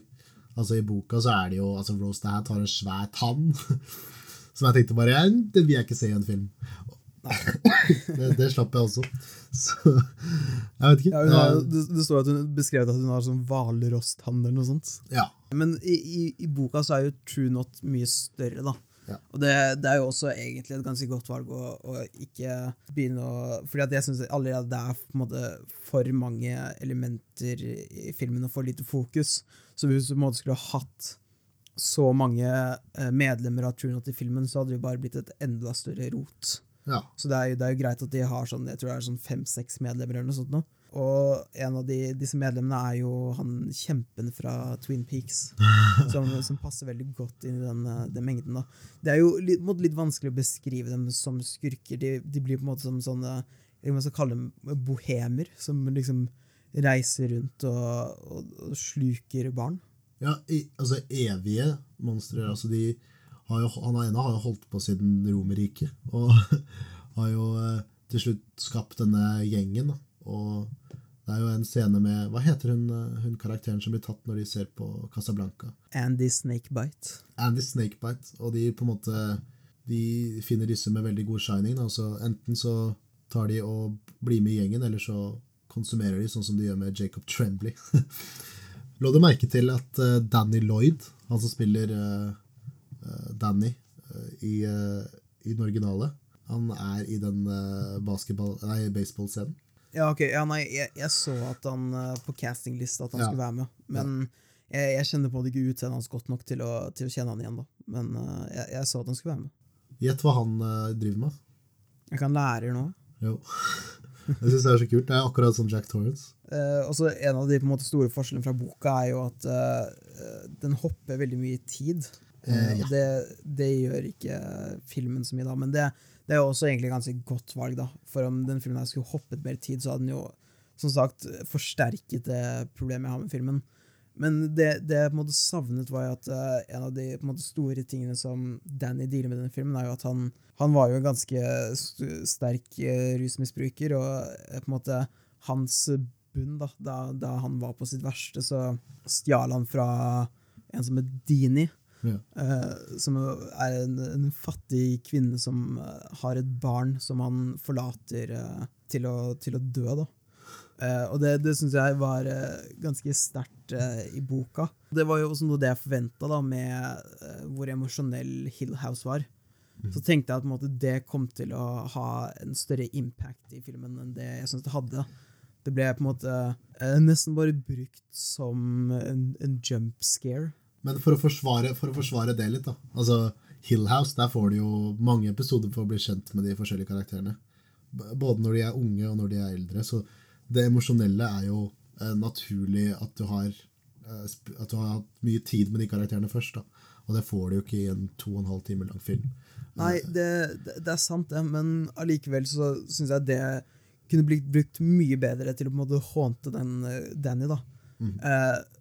altså, i boka så er det jo altså, Rose Hat har en svær tann. Som jeg tenkte bare Det vil jeg ikke se i en film. det, det, slapp jeg også. Så jeg vet ikke.
Ja, har, det, det, står at hun beskrev at hun har sånn hvalrosstann eller noe sånt.
Ja.
Men i, i, i, boka så er jo True Not mye større, da.
Ja.
Og det, det, er jo også egentlig et ganske godt valg å, å ikke begynne å Fordi at jeg syns allerede det er på en måte for mange elementer i filmen og for lite fokus. Så hvis du på en måte skulle hatt så mange eh, medlemmer av True Not i filmen, så hadde det jo bare blitt et enda større rot.
Ja.
Så det er, det er, jo greit at de har sånn, jeg tror det er sånn fem-seks medlemmer eller noe sånt nå. Og en av de, disse medlemmene er jo han kjempen fra Twin Peaks. Som, som passer veldig godt inn i den, eh, den mengden. da. Det er jo litt, litt, vanskelig å beskrive dem som skurker. De, de blir på en måte som sånne jeg man skal kalle dem bohemer, som liksom reiser rundt og, og, og sluker barn.
Ja, i, altså evige monstre. Altså de jo, han ene har jo holdt på siden Romerriket, og har jo eh, til slutt skapt denne gjengen. da og det er jo en scene med Hva heter hun, eh, hun karakteren som blir tatt når de ser på Casablanca?
Andy Snakebite.
Andy Snakebite. Og de på en måte De finner disse med veldig god shining. Altså, enten så tar de og blir med i gjengen, eller så konsumerer de, sånn som de gjør med Jacob Tremblay. Lå du merke til at uh, Danny Lloyd, han som spiller uh, uh, Danny i, i den originale, han er i den baseball-scenen?
Ja, ok. Ja, nei, jeg, jeg, så at han uh, på castinglista at han ja. skulle være med. Men jeg, jeg, kjenner på det ikke utseendet hans godt nok til å, til å, kjenne han igjen. da. Men uh, jeg, jeg, så at han skulle være med.
Gjett hva han uh, driver med.
Jeg kan lære nå.
Jo. Jeg syns det er så kult. Det er akkurat som Jack Torrance.
Uh, også En av de måte, store forskjellene fra boka er jo at den hopper veldig mye i tid. Ja. Det, det, gjør ikke filmen så mye, da. Men det, det er jo også egentlig ganske godt valg, da. For om den filmen her skulle hoppet mer tid, så hadde den jo som sagt forsterket det problemet jeg har med filmen. Men det, det jeg på en måte savnet, var jo at uh, en av de måte, store tingene som Danny dealer med denne filmen, er jo at han, han var jo en ganske sterk uh, rusmisbruker, og uh, på en måte hans bunn, da, da, da, han var på sitt verste, så stjal han fra en som het Dini.
Ja.
Uh, som er en, en, fattig kvinne som uh, har et barn som han forlater uh, til, å, til, å, dø. Da. og det, det syns jeg var ganske sterkt i boka. Det var jo også noe det jeg forventa med hvor emosjonell Hill House var. Mm. Så tenkte jeg at måte, det kom til å ha en større impact i filmen enn det jeg syns det hadde. Det ble på en måte nesten bare brukt som en, en jump scare.
Men for å, forsvare, for å forsvare det litt, da. Altså, Hill House, der får du jo mange episoder for å bli kjent med de forskjellige karakterene. Både når de er unge, og når de er eldre. Så det emosjonelle er jo eh, naturlig at du har eh, at du har hatt mye tid med de karakterene først. da. Og det får du jo ikke i en to og en halv time lang film.
Nei, det, det er sant, det, men allikevel så syns jeg det kunne blitt brukt mye bedre til å på en måte hånte den uh, Danny. da. Mm. Uh,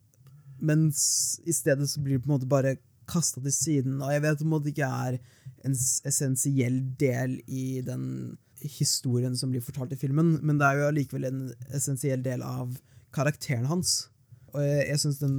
mens i stedet så blir det på en måte bare kasta til siden. Og jeg vet på en måte ikke er en essensiell del i den historien som blir fortalt i filmen, men det er jo allikevel en essensiell del av karakteren hans. Og jeg, jeg synes den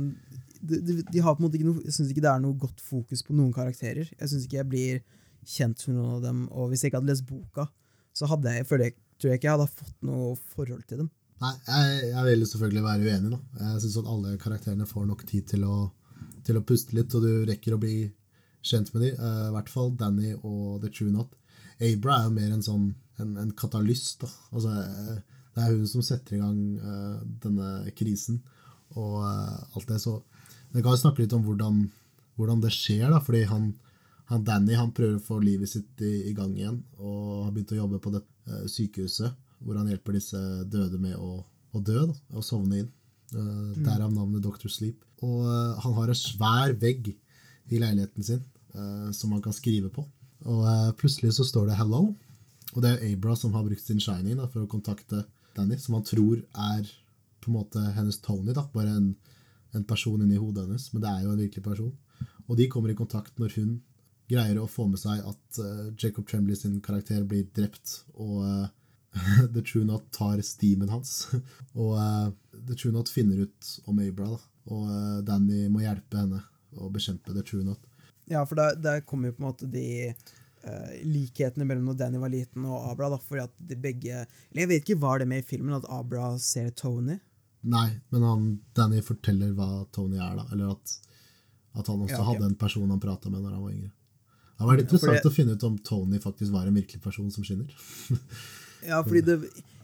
de, de, de, har på en måte ikke noe, Jeg syns ikke det er noe godt fokus på noen karakterer. Jeg syns ikke jeg blir kjent med noen av dem, og hvis jeg ikke hadde lest boka, så hadde jeg, jeg tror jeg ikke jeg hadde fått noe forhold til dem.
Nei, jeg, jeg vil selvfølgelig være uenig. da. Jeg syns at alle karakterene får nok tid til å, til å, puste litt, og du rekker å bli kjent med dem. Uh, I hvert fall Danny og The True Not. Abra er jo mer en sånn en, en katalyst. da. Altså, uh, det er hun som setter i gang uh, denne krisen og alt det. Så vi kan snakke litt om hvordan, hvordan det skjer, da, fordi han, han Danny han prøver å få livet sitt i, i, gang igjen og har begynt å jobbe på det sykehuset hvor han hjelper disse døde med å, å dø da, og sovne inn. Uh, Derav navnet Dr. Sleep. Og uh, han har en svær vegg i leiligheten sin uh, som han kan skrive på. Og plutselig så står det 'hello'. Og det er Abra som har brukt sin shining da, for å kontakte Danny, som han tror er på en måte hennes Tony. da, Bare en, en person inni hodet hennes. Men det er jo en virkelig person. Og de kommer i kontakt når hun greier å få med seg at Jacob Tremblay sin karakter blir drept, og The True Not tar steamen hans. og uh, The True Not finner ut om Abra, da. og uh, Danny må hjelpe henne å bekjempe The True Not.
Ja, for der, der kommer jo på en måte de uh, likhetene mellom når Danny var liten og Abra. da, fordi at de begge eller Jeg vet ikke, var det med i filmen at Abra ser Tony?
Nei, men han, Danny forteller hva Tony er, da. Eller at, at han også ja, okay. hadde en person han prata med når han var yngre. Det hadde vært interessant det, å finne ut om Tony faktisk var en virkelig person som skinner.
Ja, fordi det,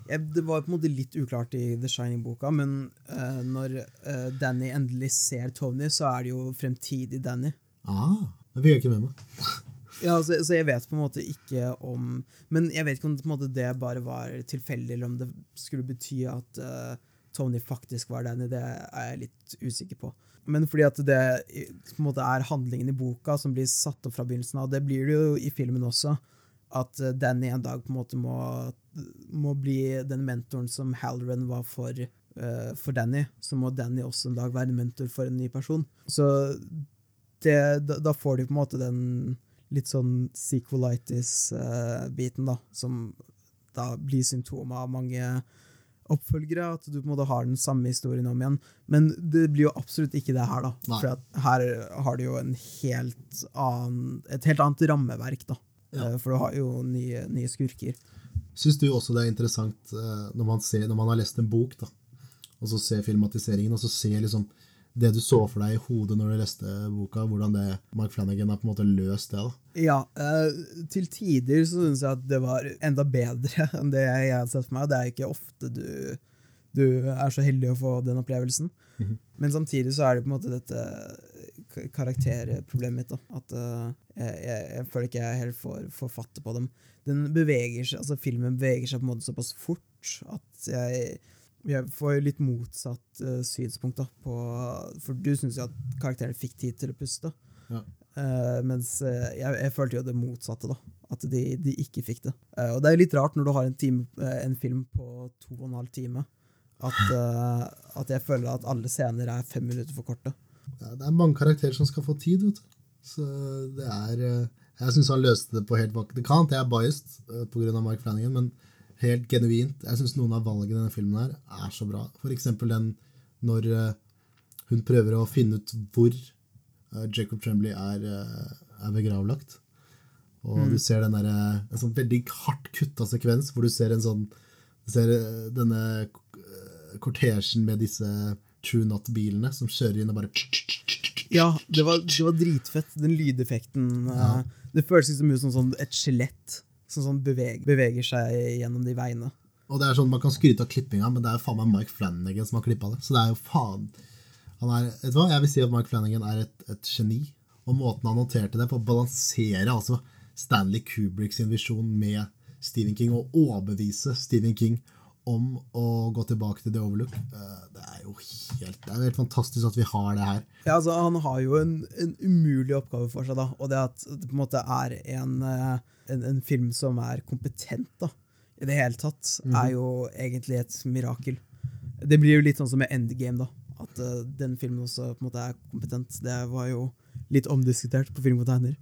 det, var på en måte litt uklart i The Shining-boka, men uh, når uh, Danny endelig ser Tony, så er det jo fremtidig Danny.
Ah, det fikk jeg ikke med meg.
ja, så, så, jeg vet på en måte ikke om Men jeg vet ikke om måte, det bare var tilfeldig, eller om det skulle bety at uh, Tony faktisk var Danny. Det er jeg litt usikker på. Men fordi at det på en måte er handlingen i boka som blir satt opp fra begynnelsen av, det blir det jo i filmen også at Danny en dag på en måte må må bli den mentoren som Halloran var for, uh, for Danny, så må Danny også en dag være en mentor for en ny person. Så det, da, da, får de på en måte den litt sånn sequelitis-biten, uh, da, som da blir symptomet av mange oppfølgere, at du på en måte har den samme historien om igjen. Men det blir jo absolutt ikke det her, da. Nei. For her har du jo helt annen, et helt annet rammeverk, da. Ja. Uh, for du har jo nye, nye skurker.
Syns du også det er interessant eh, når man, ser, når man har lest en bok, da, og så ser filmatiseringen, og så ser liksom det du så for deg i hodet når du leste boka, hvordan det Mark Flanagan har på en måte løst det? da?
Ja, eh, til tider så syns jeg at det var enda bedre enn det jeg hadde sett for meg. Det er ikke ofte du, du er så heldig å få den opplevelsen. Mm -hmm. Men samtidig så er det på en måte dette karakterproblemet mitt. da, At uh, jeg, jeg, føler ikke jeg helt får, får fatte på dem den beveger seg, altså Filmen beveger seg på en måte såpass fort at jeg, jeg får litt motsatt uh, synspunkt. da, på, For du syns jo at karakterene fikk tid til å puste. Ja. Uh, mens jeg, jeg, følte jo det motsatte. da, At de, de ikke fikk det. og det er jo litt rart når du har en, time, en film på to og en halv time, at, at, jeg føler at alle scener er fem minutter for korte.
Ja, det er mange karakterer som skal få tid. vet du. Så det er jeg syns han løste det på helt Det kan jeg er biased uh, pga. Mark Flanagan, men helt genuint. Jeg syns noen av valgene i denne filmen her er så bra. Eksempel den når uh, hun prøver å finne ut hvor Jacob Tremblay er, er begravlagt. Og mm. du ser den der, en sånn veldig hardt kutta sekvens hvor du ser en sånn du ser denne kortesjen med disse True Not-bilene som kjører inn og bare
Ja, det var, det var dritfett. Den lydeffekten. Ja. Det føles liksom ut som sånn et skjelett som sånn beveger, beveger, seg gjennom de veiene.
Og det er sånn, Man kan skryte av klippinga, men det er jo faen meg Mike Flanagan som har klippa det. Så det er jo faen han er, vet du hva? Jeg vil si at Mike Flanagan er et, et geni. Og måten han håndterte det på å balansere altså Stanley sin visjon med Stephen King, og overbevise Stephen King om å gå tilbake til The Overlook. Eh, det er jo helt, det er helt fantastisk at vi har det her.
Ja, altså, Han har jo en, en umulig oppgave for seg. da, og Det at det på en måte er en, eh, en, en film som er kompetent da, i det hele tatt, mm. er jo egentlig et mirakel. Det blir jo litt sånn som med Endgame. da, At uh, den filmen også på en måte er kompetent. Det var jo litt omdiskutert på Film og tegner.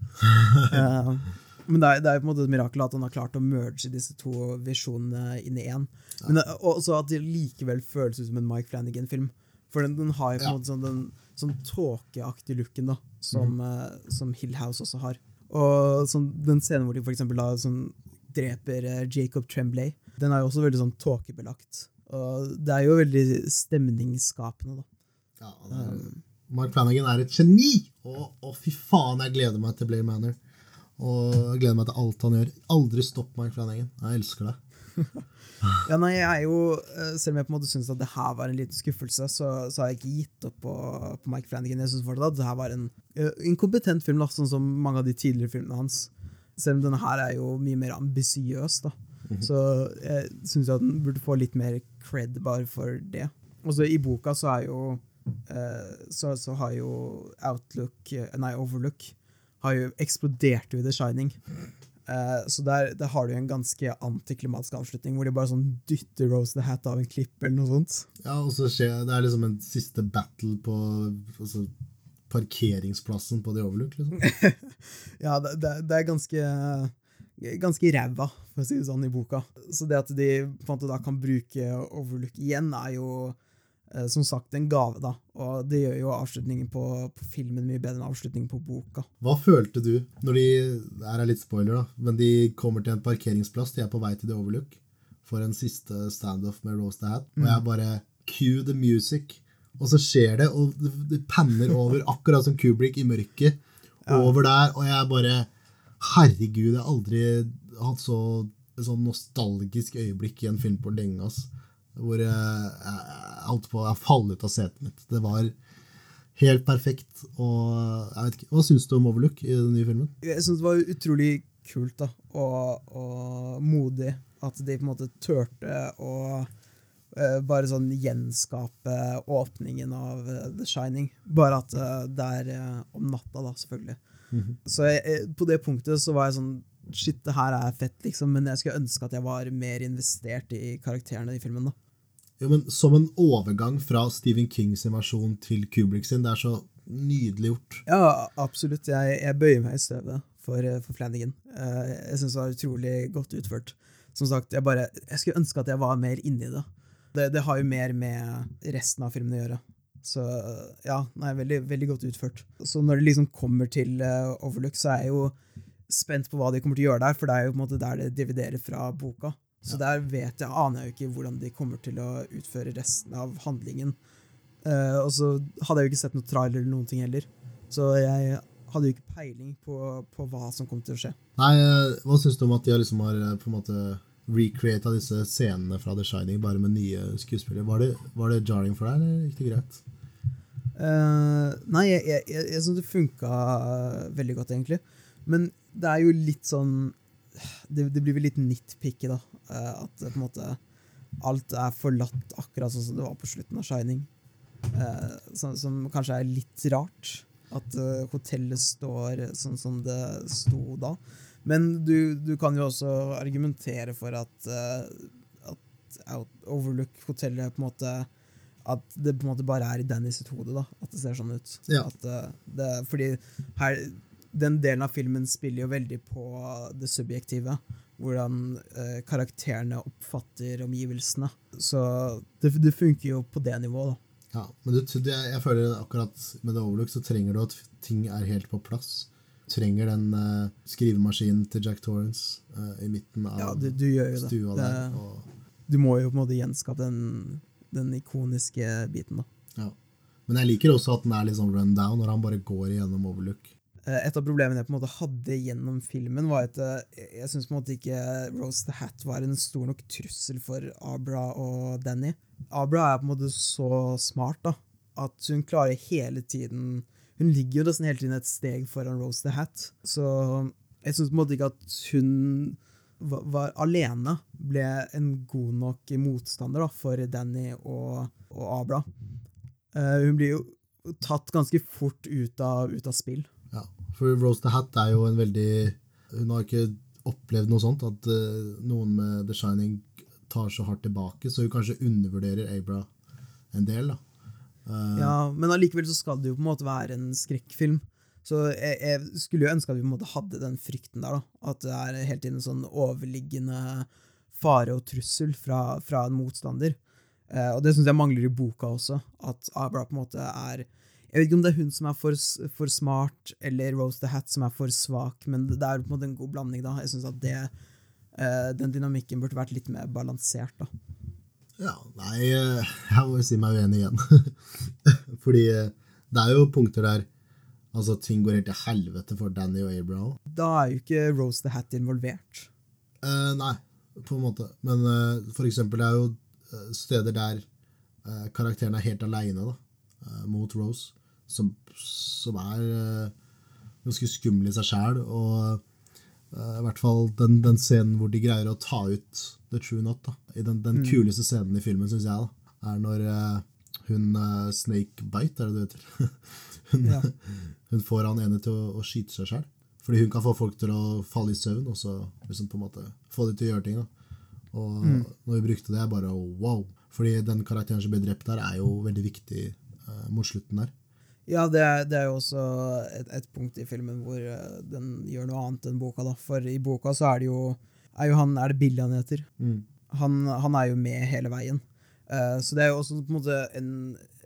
uh, Men det er, det er, på en måte et mirakel at han har klart å merge disse to visjonene inn i én. Men det, også at det likevel føles ut som en Mike Flanagan-film. For den, den, har jo på en ja. måte sånn, den sånn tåkeaktige looken da, som, mm. uh, som Hill House også har. Og sånn, den scenen hvor de for eksempel, da, sånn, dreper uh, Jacob Tremblay, den er jo også veldig sånn tåkebelagt. Og det er jo veldig stemningsskapende. da. Ja,
um, Mark Flanagan er et geni! Og, fy faen, jeg gleder meg til Blay Manor. Og gleder meg til alt han gjør. Aldri stopp Mark Flanagan. Jeg elsker det.
ja, nei, jeg er jo, eh, Selv om jeg på en måte syns at det her var en liten skuffelse, så, så, har jeg ikke gitt opp på, på Mike Flanagan. Jeg synes fortsatt at det her var en, inkompetent film, da, sånn som mange av de tidligere filmene hans. Selv om denne her er jo mye mer ambisiøs. da. Mm -hmm. Så jeg syns den burde få litt mer cred bare for det. Og så i boka så er jo eh, så, så har jo Outlook eh, Nei, Overlook har jo eksplodert jo i The Shining. Eh, så der, der har du en ganske antiklimatisk avslutning, hvor de bare sånn dytter Rose the Hat av en klipp eller noe sånt.
Ja, og så skjer Det er liksom en siste battle på altså, parkeringsplassen på The Overlook, liksom.
Ja, det, det, det er ganske ganske ræva, for å si det sånn, i boka. Så det at de på en måte da kan bruke Overlook igjen, er jo som sagt en gave, da. Og det gjør jo avslutningen på, på filmen mye bedre enn avslutningen på boka.
Hva følte du når de her er litt spoiler, da. Men de kommer til en parkeringsplass. De er på vei til The Overlook for en siste standoff med Rose the Hat. Og jeg bare Cue the music. Og så skjer det, og det, penner panner over, akkurat som Kubrick i mørket. Over der, og jeg bare Herregud, jeg har aldri hatt så sånn nostalgisk øyeblikk i en film på lenge. ass. Hvor jeg, jeg, holdt på å falle ut av setet mitt. Det var helt perfekt. Og jeg vet ikke, Hva syns du om Overlook i den nye filmen?
Jeg syns det var utrolig kult da, og, og modig at de på en måte turte å uh, bare sånn gjenskape åpningen av uh, The Shining. Bare at uh, det er om natta, da, selvfølgelig. Så jeg, jeg, på det punktet så var jeg sånn Shit, det her er fett, liksom, men jeg skulle ønske at jeg var mer investert i karakterene i filmen. da.
Jo, men Som en overgang fra Stephen Kings versjon til Kubrick sin. Det er så nydelig gjort.
Ja, absolutt. Jeg, jeg bøyer meg i støvet for, eh, for Flanagan. Eh, jeg syns det var utrolig godt utført. Som sagt, jeg, bare, jeg skulle ønske at jeg var mer inni det. det. Det har jo mer med resten av filmen å gjøre. Så ja, nei, veldig, veldig godt utført. Så når det liksom kommer til uh, Overlook, så er jo spent på hva de kommer til å gjøre der, for det er jo på en måte der det dividerer fra boka. Så der vet jeg, aner jeg jo ikke hvordan de kommer til å utføre resten av handlingen. Uh, og så hadde jeg jo ikke sett noen trailer eller noen ting heller. Så jeg hadde jo ikke peiling på, på hva som kom til å skje.
Nei, eh, Hva syns du om at de liksom har eh, på en måte recreata disse scenene fra The Shining bare med nye skuespillere? Var det, var det jarring for deg, eller gikk det greit?
Uh, nei, jeg, jeg, jeg, jeg syns det funka veldig godt, egentlig. Men det er jo litt sånn Det, det blir vel litt nitpicky, da. eh, at på en måte alt er forlatt akkurat sånn som det var på slutten av Shining. Eh, som, som kanskje er litt rart. At eh, hotellet står sånn som det sto da. Men du, du kan jo også argumentere for at, eh, at Overlook-hotellet på en måte At det på en måte bare er i Danny sitt hode. da At det ser sånn ut.
Ja.
At, uh, det, fordi her, den delen av filmen spiller jo veldig på det subjektive. Hvordan eh, karakterene oppfatter omgivelsene. Så det, det funker jo på det nivået. da
Ja, men du, det, jeg føler akkurat med The Overlook så trenger du at ting er helt på plass. Du trenger den eh, skrivemaskinen til Jack Torrance eh, i midten av
Ja, du, du
stua
det
der. Og,
du må jo på en måte gjenskape den, den ikoniske biten. da
ja. Men jeg liker også at den er litt sånn run down når han bare går igjennom Overlook.
Eh, Et av problemene jeg på en måte hadde gjennom filmen, var at eh, jeg syns ikke Rose the Hat var en stor nok trussel for Abra og Danny. Abra er på en måte så smart da, at hun klarer hele tiden Hun ligger jo nesten hele tiden et steg foran Rose the Hat. Så jeg syns ikke at hun var, var alene ble en god nok motstander da, for Danny og, og Abra. Uh, hun blir jo tatt ganske fort ut av, ut av spill.
For Rose the Hat er jo en veldig Hun har ikke opplevd noe sånt, at uh, noen med The Shining tar så hardt tilbake, så hun kanskje undervurderer Abra en del. da. Uh,
Ja, men allikevel så skal det jo på en måte være en skrekkfilm. Så jeg, jeg skulle jo ønske at vi på en måte hadde den frykten der, da. At det er hele tiden en sånn overliggende fare og trussel fra, fra en motstander. Uh, og det syns jeg mangler i boka også. At Abra på en måte er Jeg vet ikke om det er hun som er for, for smart, eller Rose the Hat som er for svak, men det er på en måte en god blanding, da. Jeg syns at det, uh, den dynamikken burde vært litt mer balansert, da.
Ja, nei, eh, jeg må jo si meg uenig igjen. Fordi eh, det er jo punkter der altså ting går helt til helvete for Danny og Abraham.
Da er jo ikke Rose the Hat involvert.
Uh, nei, på en måte. Men uh, for eksempel, det er jo steder der uh, karakteren er helt aleine mot Rose, som, som er eh, ganske skummel i seg sjæl. Og uh, i hvert fall den, den scenen hvor de greier å ta ut The True Not. Da. I den, den kuleste scenen i filmen, syns jeg, da, er når uh, hun uh, Snake Bite, er det det heter? hun,
Ja.
hun får han ene til å, å skyte seg sjøl. Fordi hun kan få folk til å falle i søvn og så liksom på en måte få dem til å gjøre ting. da. Og når vi brukte det, jeg bare wow. Fordi den karakteren som ble drept der, er jo veldig viktig mot slutten der.
Ja, det er, det er jo også et, et punkt i filmen hvor eh, den gjør noe annet enn boka. da. For i boka så er det jo er jo han, er det Billy han heter? Han, han er jo med hele veien. Uh, så det er jo også på en måte en,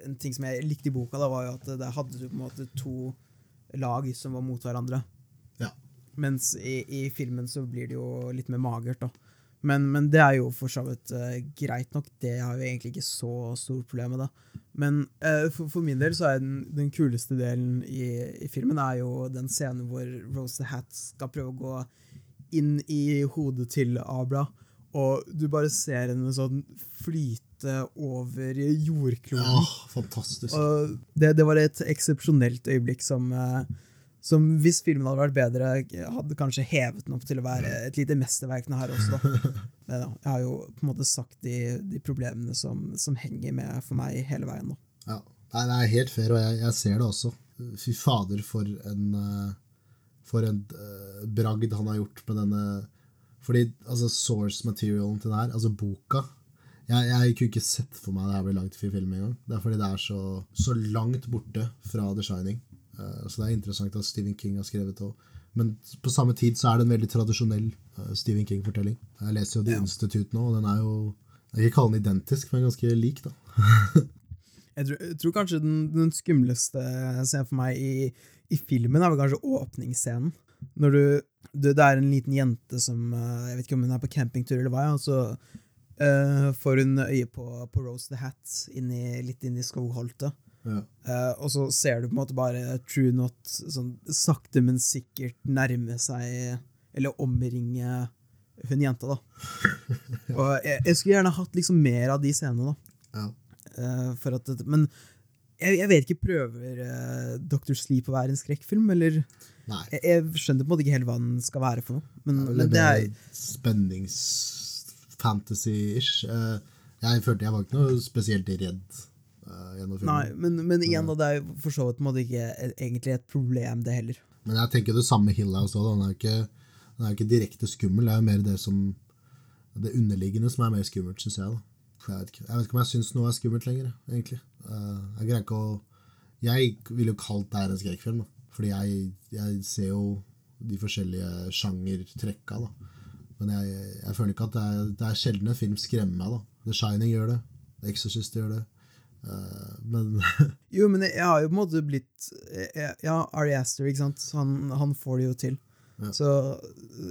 en ting som jeg likte i boka, da, var jo at der hadde du på en måte to lag som var mot hverandre.
Ja.
Mens i, i filmen så blir det jo litt mer magert, da. Men, men det er jo for så vidt uh, greit nok. Det har jo egentlig ikke så stort problem med da. Men uh, for, for min del så er den, den kuleste delen i, i filmen er jo den scenen hvor Rose the Hat skal prøve å gå inn i hodet til Abra, og du bare ser henne sånn flyte over jordkloden.
Åh, fantastisk.
Og det, det var et eksepsjonelt øyeblikk som, eh, som, hvis filmen hadde vært bedre, hadde kanskje hevet den opp til å være et lite mesterverk her også. Da. Men ja, jeg har jo på en måte sagt de, de problemene som, som henger med for meg hele veien. Da.
Ja. Nei, det er helt fair, og jeg, jeg ser det også. Fy fader, for en eh, For en uh, bragd han har gjort med denne Fordi altså, source materialen til det her, altså boka jeg, jeg kunne ikke sett for meg det her ble lagd til film engang. Det er fordi det er så, så langt borte fra The Shining. Eh, så det er interessant at Stephen King har skrevet det òg. Men på samme tid så er det en veldig tradisjonell eh, Stephen King-fortelling. Jeg leser jo The
Ja.
Institute nå, og den er jo Jeg vil ikke kalle den identisk, men ganske lik, da.
Jeg tror, jeg tror kanskje den, den skumleste scenen for meg i, i filmen er vel kanskje åpningsscenen. Når du, du, det er en liten jente som eh, Jeg vet ikke om hun er på campingtur eller hva, og så uh, får hun øye på, på Rose the Hat inni, litt i skogholtet.
Ja.
Eh, og så ser du på en måte bare True Not sånn sakte, men sikkert nærme seg Eller omringe hun jenta, da. Og jeg, jeg skulle gjerne hatt liksom mer av de scenene, da.
Ja.
Uh, for at, men jeg, jeg vet ikke, prøver uh, Dr. Sleep å være en skrekkfilm, eller jeg, jeg skjønner på en måte ikke helt hva den skal være for noe. Men,
ja,
men det er
spennings-fantasy-ish. Uh, Jeg følte jeg var ikke noe spesielt redd gjennom filmen.
Nei, men, men igjen, da, det er jo for så vidt måtte ikke egentlig et problem, det heller.
Men jeg tenker det samme med Hill òg. Den er jo ikke, den er ikke direkte skummel. Det er jo mer det som det underliggende som er mer skummelt, syns jeg. da. Jeg vet, ikke, jeg vet ikke om jeg syns noe er skummelt lenger, egentlig. Eh, Jeg greier ikke å Jeg ville jo kalt det her en skrekkfilm, da. Fordi jeg, jeg ser jo de forskjellige sjangertrekka, da. Men jeg, jeg føler ikke at det er, det er sjelden en film skremmer meg. da. The Shining gjør det. The Exorcist gjør det. Eh, men
Jo, men jeg, har jo på en måte blitt Ja, Ari Aster, ikke sant? Han, han får det jo til.
Ja.
Så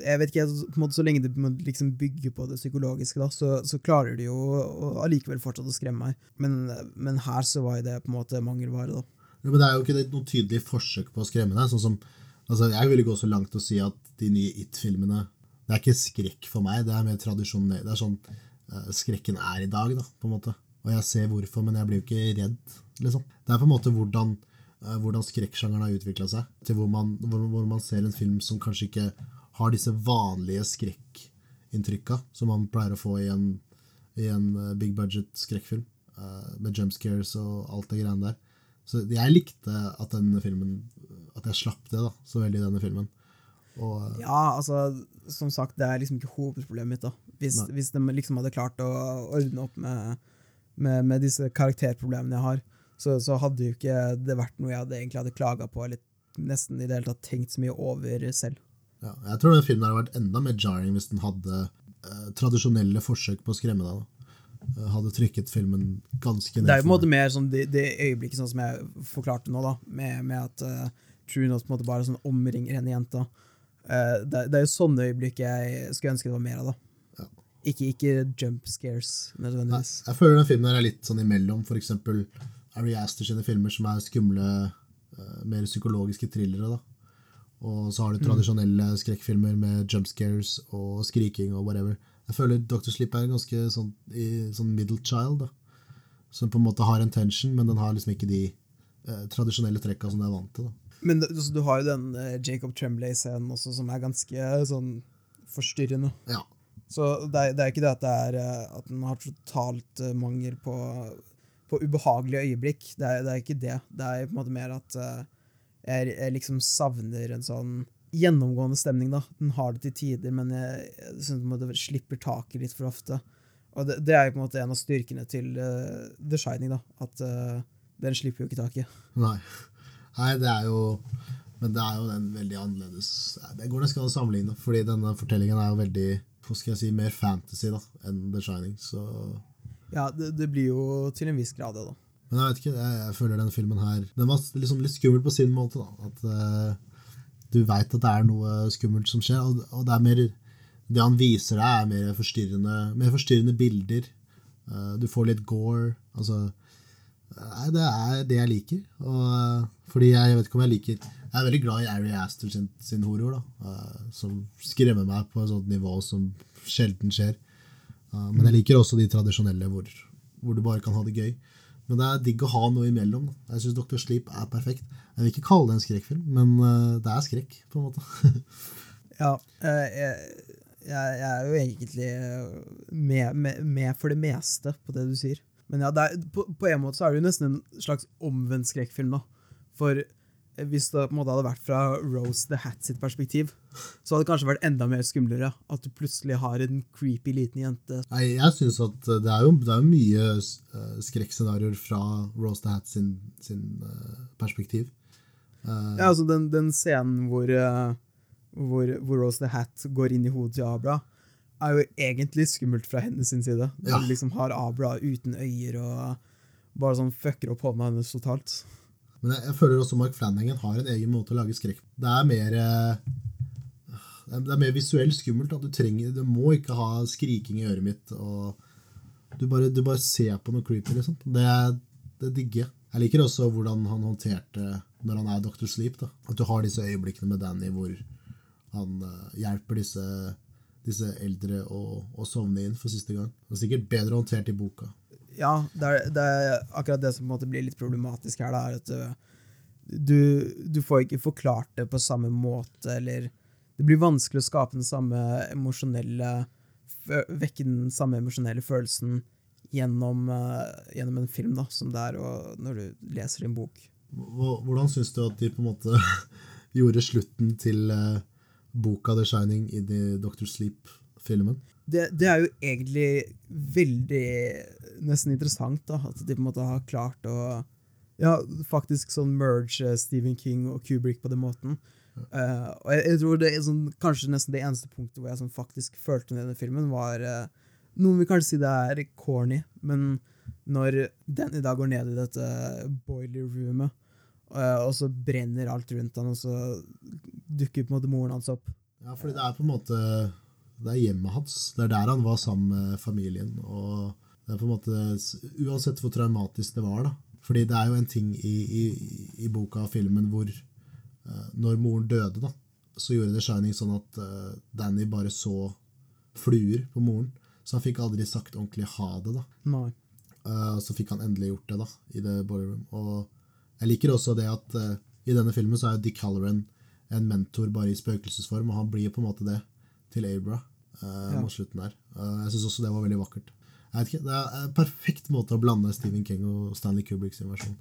jeg vet ikke, på en måte så lenge det liksom bygger på det psykologiske, da, så, så klarer de jo allikevel fortsatt å skremme meg. Men, men her så var det på en måte mangelvare, da.
Jo, men det er jo ikke noe tydelig forsøk på å skremme deg. Sånn som, altså jeg ville gå så langt til å si at de nye It-filmene Det er ikke skrekk for meg, det er mer tradisjonell Det er sånn eh, skrekken er i dag, da, på en måte. Og jeg ser hvorfor, men jeg blir jo ikke redd, liksom. Det er på en måte hvordan, eh, hvordan skrekksjangeren har utvikla seg. Til hvor man, hvor, hvor man ser en film som kanskje ikke har disse vanlige skrekkinntrykka som man pleier å få i en, i en eh, big budget skrekkfilm. eh, med jump scares og alt det greiene der. Så jeg likte at denne filmen At jeg slapp det da, så veldig i denne filmen. Og
Ja, altså, som sagt, det er liksom ikke hovedproblemet mitt, da. Hvis, hvis de liksom hadde klart å ordne opp med, med, med disse karakterproblemene jeg har, så, så hadde jo ikke det vært noe jeg hadde, egentlig hadde klaga på, eller nesten i det hele tatt tenkt så mye over selv.
ja, jeg tror den filmen hadde vært enda mer jarring hvis den hadde eh, tradisjonelle forsøk på å skremme deg. da. Eh, hadde trykket filmen ganske ned.
Det er jo på en måte mer sånn det, det øyeblikket sånn som jeg forklarte nå, da, med, med at uh, True Not på en måte bare sånn omringer henne jenta. Uh, det, det er jo sånne øyeblikk jeg skulle ønske det var mer av. da. Ikke, ikke jump scares,
Nei,
nødvendigvis.
jeg føler den filmen der er litt sånn imellom eksempel Ari Aster sine filmer som er skumle, eh, mer psykologiske thrillere. da. Og så har du tradisjonelle skrekkfilmer med jump scares og skriking og whatever. Jeg føler Dr. Sleep er ganske sånn, i, sånn middle child. da. Som på en måte har en tension, men den har liksom ikke de eh, tradisjonelle trekka som du er vant til. da.
Men altså, du har jo den eh, Jacob Tremblay-scenen også, som er ganske sånn forstyrrende.
Ja,
Så det er, det er ikke det at det er eh, at den har totalt eh, mangel på, på ubehagelige øyeblikk. Det er, det er ikke det. Det er på en måte mer at eh, jeg, jeg liksom savner en sånn gjennomgående stemning. da. Den har det til tider, men jeg, jeg synes det slipper taket litt for ofte. Og det, det, er jo på en måte en av styrkene til uh, The Shining. da, At uh, den slipper jo ikke taket.
Nei. Nei, det er jo Men det er jo den veldig annerledes Det går nesten an å sammenligne, fordi denne fortellingen er jo veldig hva skal jeg si, mer fantasy da, enn The Shining. så...
Ja, det, det, blir jo til en viss grad det, da.
Men jeg vet ikke, jeg, jeg føler denne filmen her Den var liksom litt skummel på sin måte. da, At uh, du veit at det er noe skummelt som skjer, og, og, det er mer Det han viser deg, er mer forstyrrende, mer forstyrrende bilder. Uh, du får litt gore. altså Nei, det er det jeg liker. Og, fordi jeg, jeg, vet ikke om jeg liker Jeg er veldig glad i Ari Aster sin, sin horror, da, som skremmer meg på et sånt nivå som sjelden skjer. men jeg liker også de tradisjonelle hvor, hvor du bare kan ha det gøy. Men det er digg å ha noe imellom. Jeg syns Dr. Sleep er perfekt. Jeg vil ikke kalle det en skrekkfilm, men uh, det er skrekk, på en måte.
ja, jeg, jeg, er jo egentlig med, med, med, for det meste på det du sier. Men ja, er, på, på, en måte så er det jo nesten en slags omvendt skrekkfilm nå. For hvis det på en måte hadde vært fra Rose the Hat sitt perspektiv, så hadde det kanskje vært enda mer skumlere. At du plutselig har en creepy liten jente.
Nei, jeg synes at det er jo, det er jo mye uh, skrekkscenarioer fra Rose the Hat sin, sin uh, perspektiv.
Uh, ja, altså den, den scenen hvor, hvor, hvor, Rose the Hat går inn i hodet til Abra, er jo egentlig skummelt fra hennes side. Ja. Du liksom har Abra uten øyer og bare sånn fucker opp hånda hennes totalt.
Men jeg, jeg, føler også Mark Flanagan har en egen måte å lage skrekk Det er mer eh, det er mer visuelt skummelt. Du, trenger, du må ikke ha skriking i øret mitt. Du bare, du bare ser på noe creepy. Liksom. Det, det digger jeg. Jeg liker også hvordan han håndterte når han er Dr. Sleep. Da. At du har disse øyeblikkene med Danny hvor han uh, hjelper disse, disse eldre å, sovne inn for siste gang. Det er sikkert bedre håndtert i boka
ja, det er, det er, akkurat det som blir litt problematisk her. Da, er at uh, du, du, får ikke forklart det på samme måte, eller Det blir vanskelig å skape den samme emosjonelle Vekke den samme emosjonelle følelsen gjennom, uh, gjennom, en film da, som det er når du leser en bok.
Hvordan syns du at de på en måte gjorde slutten til uh, boka The Shining i Doctor Sleep-filmen?
Det, det, er jo egentlig veldig nesten interessant da, at de på en måte har klart å ja, faktisk sånn merge eh, Stephen King og Kubrick på den måten. Uh, og jeg, jeg, tror det er sånn, kanskje nesten det eneste punktet hvor jeg sånn, faktisk følte med denne filmen, var uh, Noen vil kanskje si det er corny, men når den i dag går ned i dette boiler roomet, uh, og så brenner alt rundt han, og så dukker på en måte moren hans opp.
Ja, fordi det er på en måte det er hjemmet hans. Det er der han var sammen med familien. og det er på en måte, Uansett hvor traumatisk det var, da. Fordi det er jo en ting i, i, i boka og filmen hvor uh, når moren døde, da, så gjorde The Shining sånn at uh, Danny bare så fluer på moren. Så han fikk aldri sagt ordentlig ha det. da.
Nei.
Uh, så fikk han endelig gjort det da, i The Boiler Room. Og jeg liker også det at i denne filmen så er Dick Halloran en mentor bare i spøkelsesform, og han blir på en måte det til Abra uh, ja. mot slutten der. Uh, jeg syns også det var veldig vakkert. Ikke, det er en perfekt måte å blande Stephen King og Stanley Kubrick sin versjon.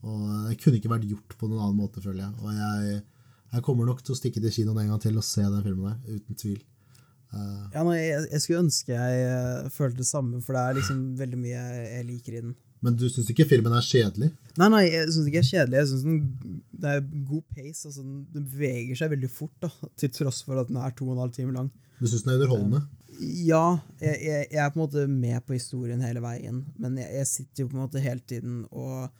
Og Det kunne ikke vært gjort på noen annen måte, føler jeg. Og jeg, jeg kommer nok til å stikke til kinoen en gang til og se den filmen der, uten tvil.
Uh, ja, nei, jeg, jeg, skulle ønske jeg følte det samme, for det er liksom veldig mye jeg liker i den.
Men du syns ikke filmen er kjedelig?
Nei, nei, jeg syns ikke det er kjedelig. Jeg synes Det er god pace. Altså, den beveger seg veldig fort, da, til tross for at den er to og en halv time lang.
Du syns den er underholdende?
Ja, jeg, jeg, jeg, er på en måte med på historien hele veien. Men jeg, jeg, sitter jo på en måte hele tiden og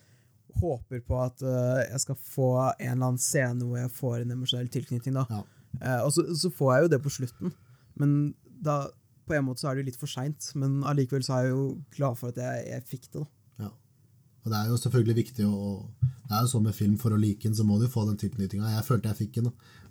håper på at uh, jeg skal få en eller annen scene hvor jeg får en emosjonell tilknytning. da. Ja. Uh, og så, så, får jeg jo det på slutten. Men da, på en måte så er det jo litt for seint. Men allikevel så er jeg jo glad for at jeg, fikk det. da.
Og det er jo selvfølgelig viktig å Det er jo sånn med film, for å like den, så må du få den tilknytninga. Jeg følte jeg fikk den,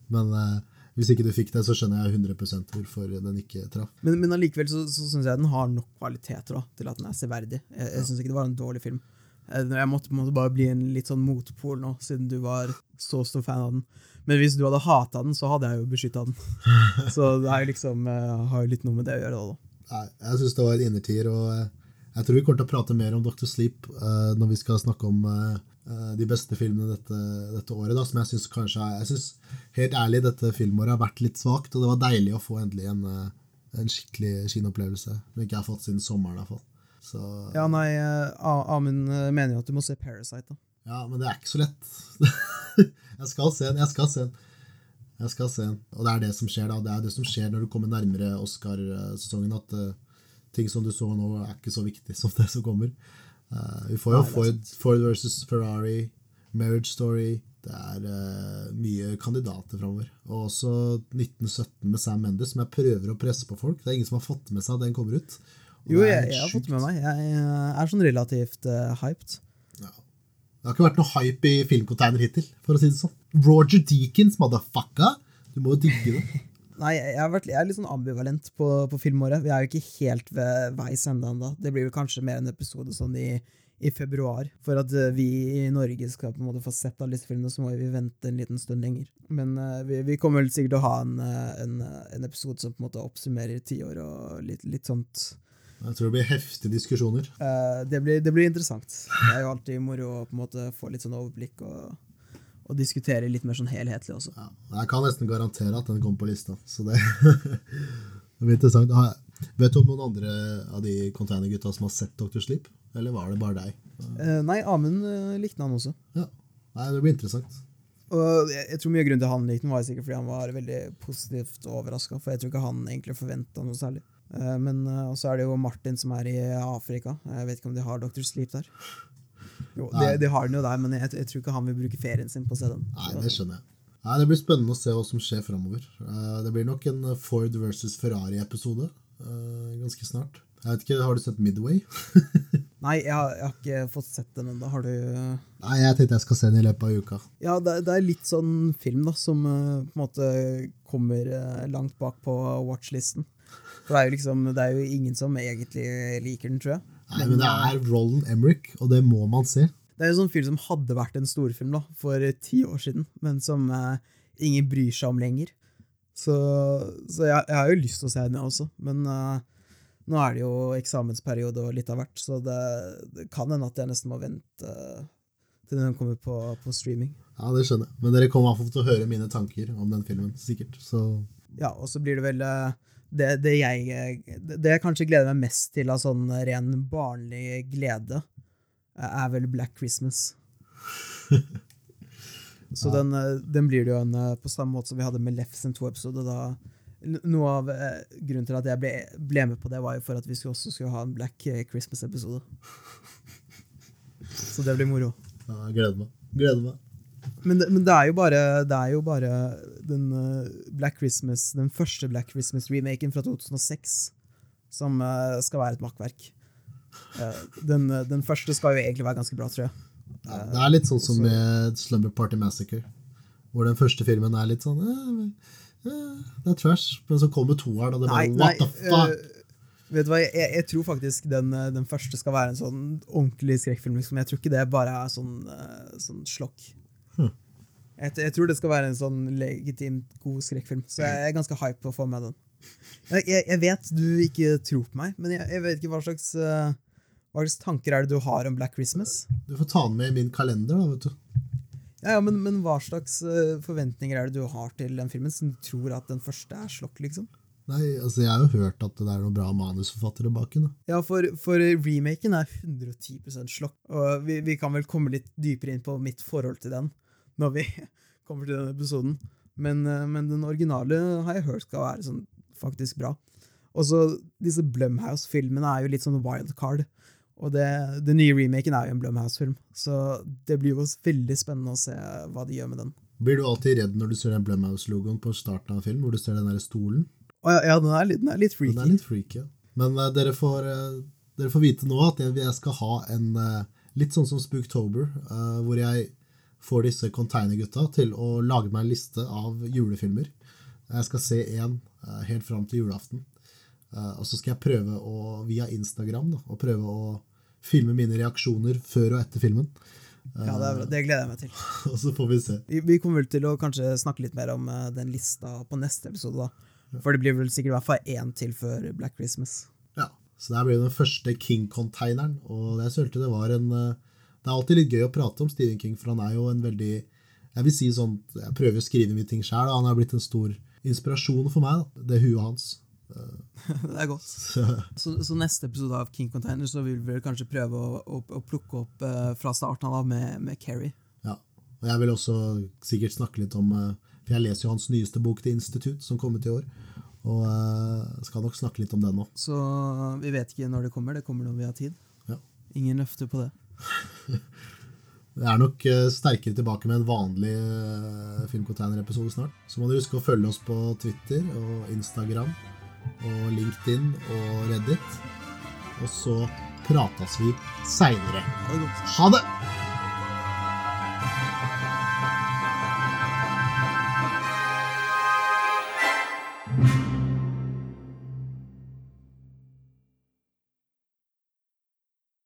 men eh, hvis ikke du fikk det, så skjønner jeg 100% hvorfor den ikke traff.
Men, men allikevel så, så syns jeg den har nok kvaliteter da, til at den er severdig. Jeg, jeg ja. syns ikke det var en dårlig film. Eh, jeg måtte, måtte bare bli en litt sånn motpol nå, siden du var så stor fan av den. Men hvis du hadde hata den, så hadde jeg jo beskytta den. Så det er jo liksom, uh, har jo litt noe med det å gjøre. da.
Nei, jeg syns det var en innertier. og... Uh, Jeg tror vi kommer til å prate mer om Dr. Sleep uh, når vi skal snakke om eh, de beste filmene dette, dette året. Da, som jeg syns kanskje er, Jeg synes helt ærlig dette filmåret har vært litt svakt, og det var deilig å få endelig en, en skikkelig kinoopplevelse. Som ikke jeg har fått siden sommeren. i hvert fall. Så,
Ja, nei, Amund mener jo at du må se Parasite. da.
Ja, men det er ikke så lett. jeg skal se den, jeg skal se den. Jeg skal se den. Og det er det som skjer da. Det er det som skjer når du kommer nærmere Oscar-sesongen, at ting som du så nå, er ikke så viktig som det som kommer. Uh, vi får jo
Nei,
Ford, Ford versus Ferrari, Marriage Story Det er uh, mye kandidater framover. Og også 1917 med Sam Mendes, som jeg prøver å presse på folk. Det er ingen som har fått med seg at den kommer ut.
Jo, jeg, jeg har fått med meg. Jeg er sånn relativt uh, hyped.
Ja. Det har ikke vært noe hype i filmcontainer hittil, for å si det sånn. Roger Deakins, motherfucker! Du må jo digge det.
Nei, jeg, har vært, jeg er litt sånn ambivalent på, på filmåret. Vi er jo ikke helt ved veis ende ennå. Det blir vel kanskje mer en episode sånn i, i februar. For at eh, vi i Norge skal på en måte få sett alle disse filmene, så må vi vente en liten stund lenger. Men uh, vi, vi kommer vel sikkert til å ha en, eh, en, en episode som på en måte oppsummerer tiår og litt, litt sånt.
Jeg tror det blir heftige diskusjoner.
Uh, det, blir, det blir interessant. Det er jo alltid moro å på en måte få litt sånn overblikk og, og diskutere litt mer sånn helhetlig også.
Ja. Jeg kan nesten garantere at den kommer på lista, så det, det blir interessant. Vet du om noen andre av de containergutta som har sett Dr. Sleep? Eller var det bare deg?
Eh, nei, Amund eh, likte han også.
Ja. Nei, det blir interessant.
Og jeg, jeg tror mye av grunnen til han likte den, var sikkert fordi han var veldig positivt overraska. For jeg tror ikke han egentlig forventa noe særlig. Eh, Men eh, også er det jo Martin som er i Afrika. Jeg vet ikke om de har Dr. Sleep der. Jo, de, det, har den jo der, men jeg, jeg tror ikke han vil bruke ferien sin på å se den.
Nei, det skjønner jeg. Nei, Det blir spennende å se hva som skjer framover. Det blir nok en Ford versus Ferrari-episode eh, ganske snart. Jeg vet ikke, Har du sett Midway?
Nei, jeg har, jeg har ikke fått sett den ennå. Har du
Nei, jeg tenkte jeg skal se den i løpet av uka.
Ja, det, det er litt sånn film da, som eh, på en måte kommer eh, langt bak på watchlisten. For det er jo liksom, det er jo ingen som egentlig liker den, tror jeg.
Nei, men det er Roland Emmerich, og det må man se.
Det er en sånn film som hadde vært en storfilm da, for ti år siden, men som eh, ingen bryr seg om lenger. Så, så jeg, jeg har jo lyst til å se den, jeg også. Men eh, nå er det jo eksamensperiode og litt av hvert, så det, det kan hende at jeg nesten må vente eh, til den kommer på, på streaming.
Ja, det skjønner jeg. Men dere kommer iallfall til å høre mine tanker om den filmen, sikkert. Så
Ja, og så blir det vel eh, det, det, jeg, det jeg kanskje gleder meg mest til av sånn ren barnlig glede, eh, er vel Black Christmas. Så den, eh, den blir det jo en eh, på samme måte som vi hadde med Lefsen 2-episode. da Noe av grunnen til at jeg ble, ble med på det, var jo for at vi skulle også skulle ha en Black Christmas-episode. Så det blir moro.
ja, jeg gleder meg. Gleder meg.
Men men det er jo bare, det er jo bare den eh, Black Christmas, den første Black Christmas-remaken fra 2006 som eh, skal være et makkverk. Eh, den, den første skal jo egentlig være ganske bra, tror jeg.
Ja, det er litt sånn som med Slumber Party Massacre, hvor den første filmen er litt sånn eh, eh, Det er trash. Men så kommer toeren, og det er bare What the fuck?
Uh, vet du hva, jeg, jeg tror faktisk den, den første skal være en sånn ordentlig skrekkfilm. Liksom. Jeg tror ikke det bare er sånn, uh, sånn slokk. Jeg, jeg tror det skal være en sånn legitimt god skrekkfilm, så jeg er ganske hype på å få med den. Jeg, jeg, vet du ikke tror på meg, men jeg, jeg vet ikke hva slags, eh, hva slags tanker er det du har om Black Christmas?
Du får ta den med i min kalender, da, vet du.
Ja, ja, men, men hva slags eh, forventninger er det du har til den filmen, som du tror at den første er slokk, liksom?
Nei, altså Jeg har jo hørt at det er noen bra manusforfattere bak den.
Ja, for, for remaken er 110% slokk. Og vi, vi kan vel komme litt dypere inn på mitt forhold til den når vi kommer til den episoden. Men, eh, men den originale har jeg hørt skal være sånn faktisk bra. Og så disse Blumhouse-filmene er jo litt sånn wildcard. Og det, den nye remaken er jo en Blumhouse-film, så det blir jo veldig spennende å se hva de gjør med den.
Blir du alltid redd når du ser den Blumhouse-logoen på starten av en film, hvor du ser den der stolen?
Og ja, ja den, er litt, den er litt freaky.
Den er litt freaky. ja. Men uh, dere, får, uh, dere får vite nå at jeg, jeg skal ha en uh, litt sånn som Spooktober, hvor jeg får disse containergutta til å lage meg en liste av julefilmer. Jeg skal se én eh, helt fram til julaften. Eh, og så skal jeg prøve å, via Instagram da, å prøve å filme mine reaksjoner før og etter filmen.
Ja, det, er det gleder jeg meg til.
og så får vi se.
Vi, vi kommer vel til å kanskje snakke litt mer om eh, den lista på neste episode, da. For det blir vel sikkert i hvert fall én til før Black Christmas.
Ja, Så der ble den første King-containeren, og jeg følte det var en Det er alltid litt gøy å prate om Stephen King, for han er jo en veldig Jeg vil si sånn Jeg prøver å skrive mye ting sjøl, han er blitt en stor inspirasjon for meg, det huet hans.
det er godt. Så, så, neste episode av King Container så vil vi kanskje prøve å, å, å plukke opp uh, fra starten av med, med Kerry.
Ja, og jeg vil også sikkert snakke litt om uh, For jeg leser jo hans nyeste bok, The Institute, som kom ut i år. Og uh, skal nok snakke litt om den nå.
Så vi vet ikke når det kommer. Det kommer når vi har tid.
Ja.
Ingen løfter på det.
Det er nok sterkere tilbake med en vanlig Filmcontainer-episode snart. Så må dere huske å følge oss på Twitter og Instagram og LinkedIn og Reddit. Og så prates vi seinere. Ha det!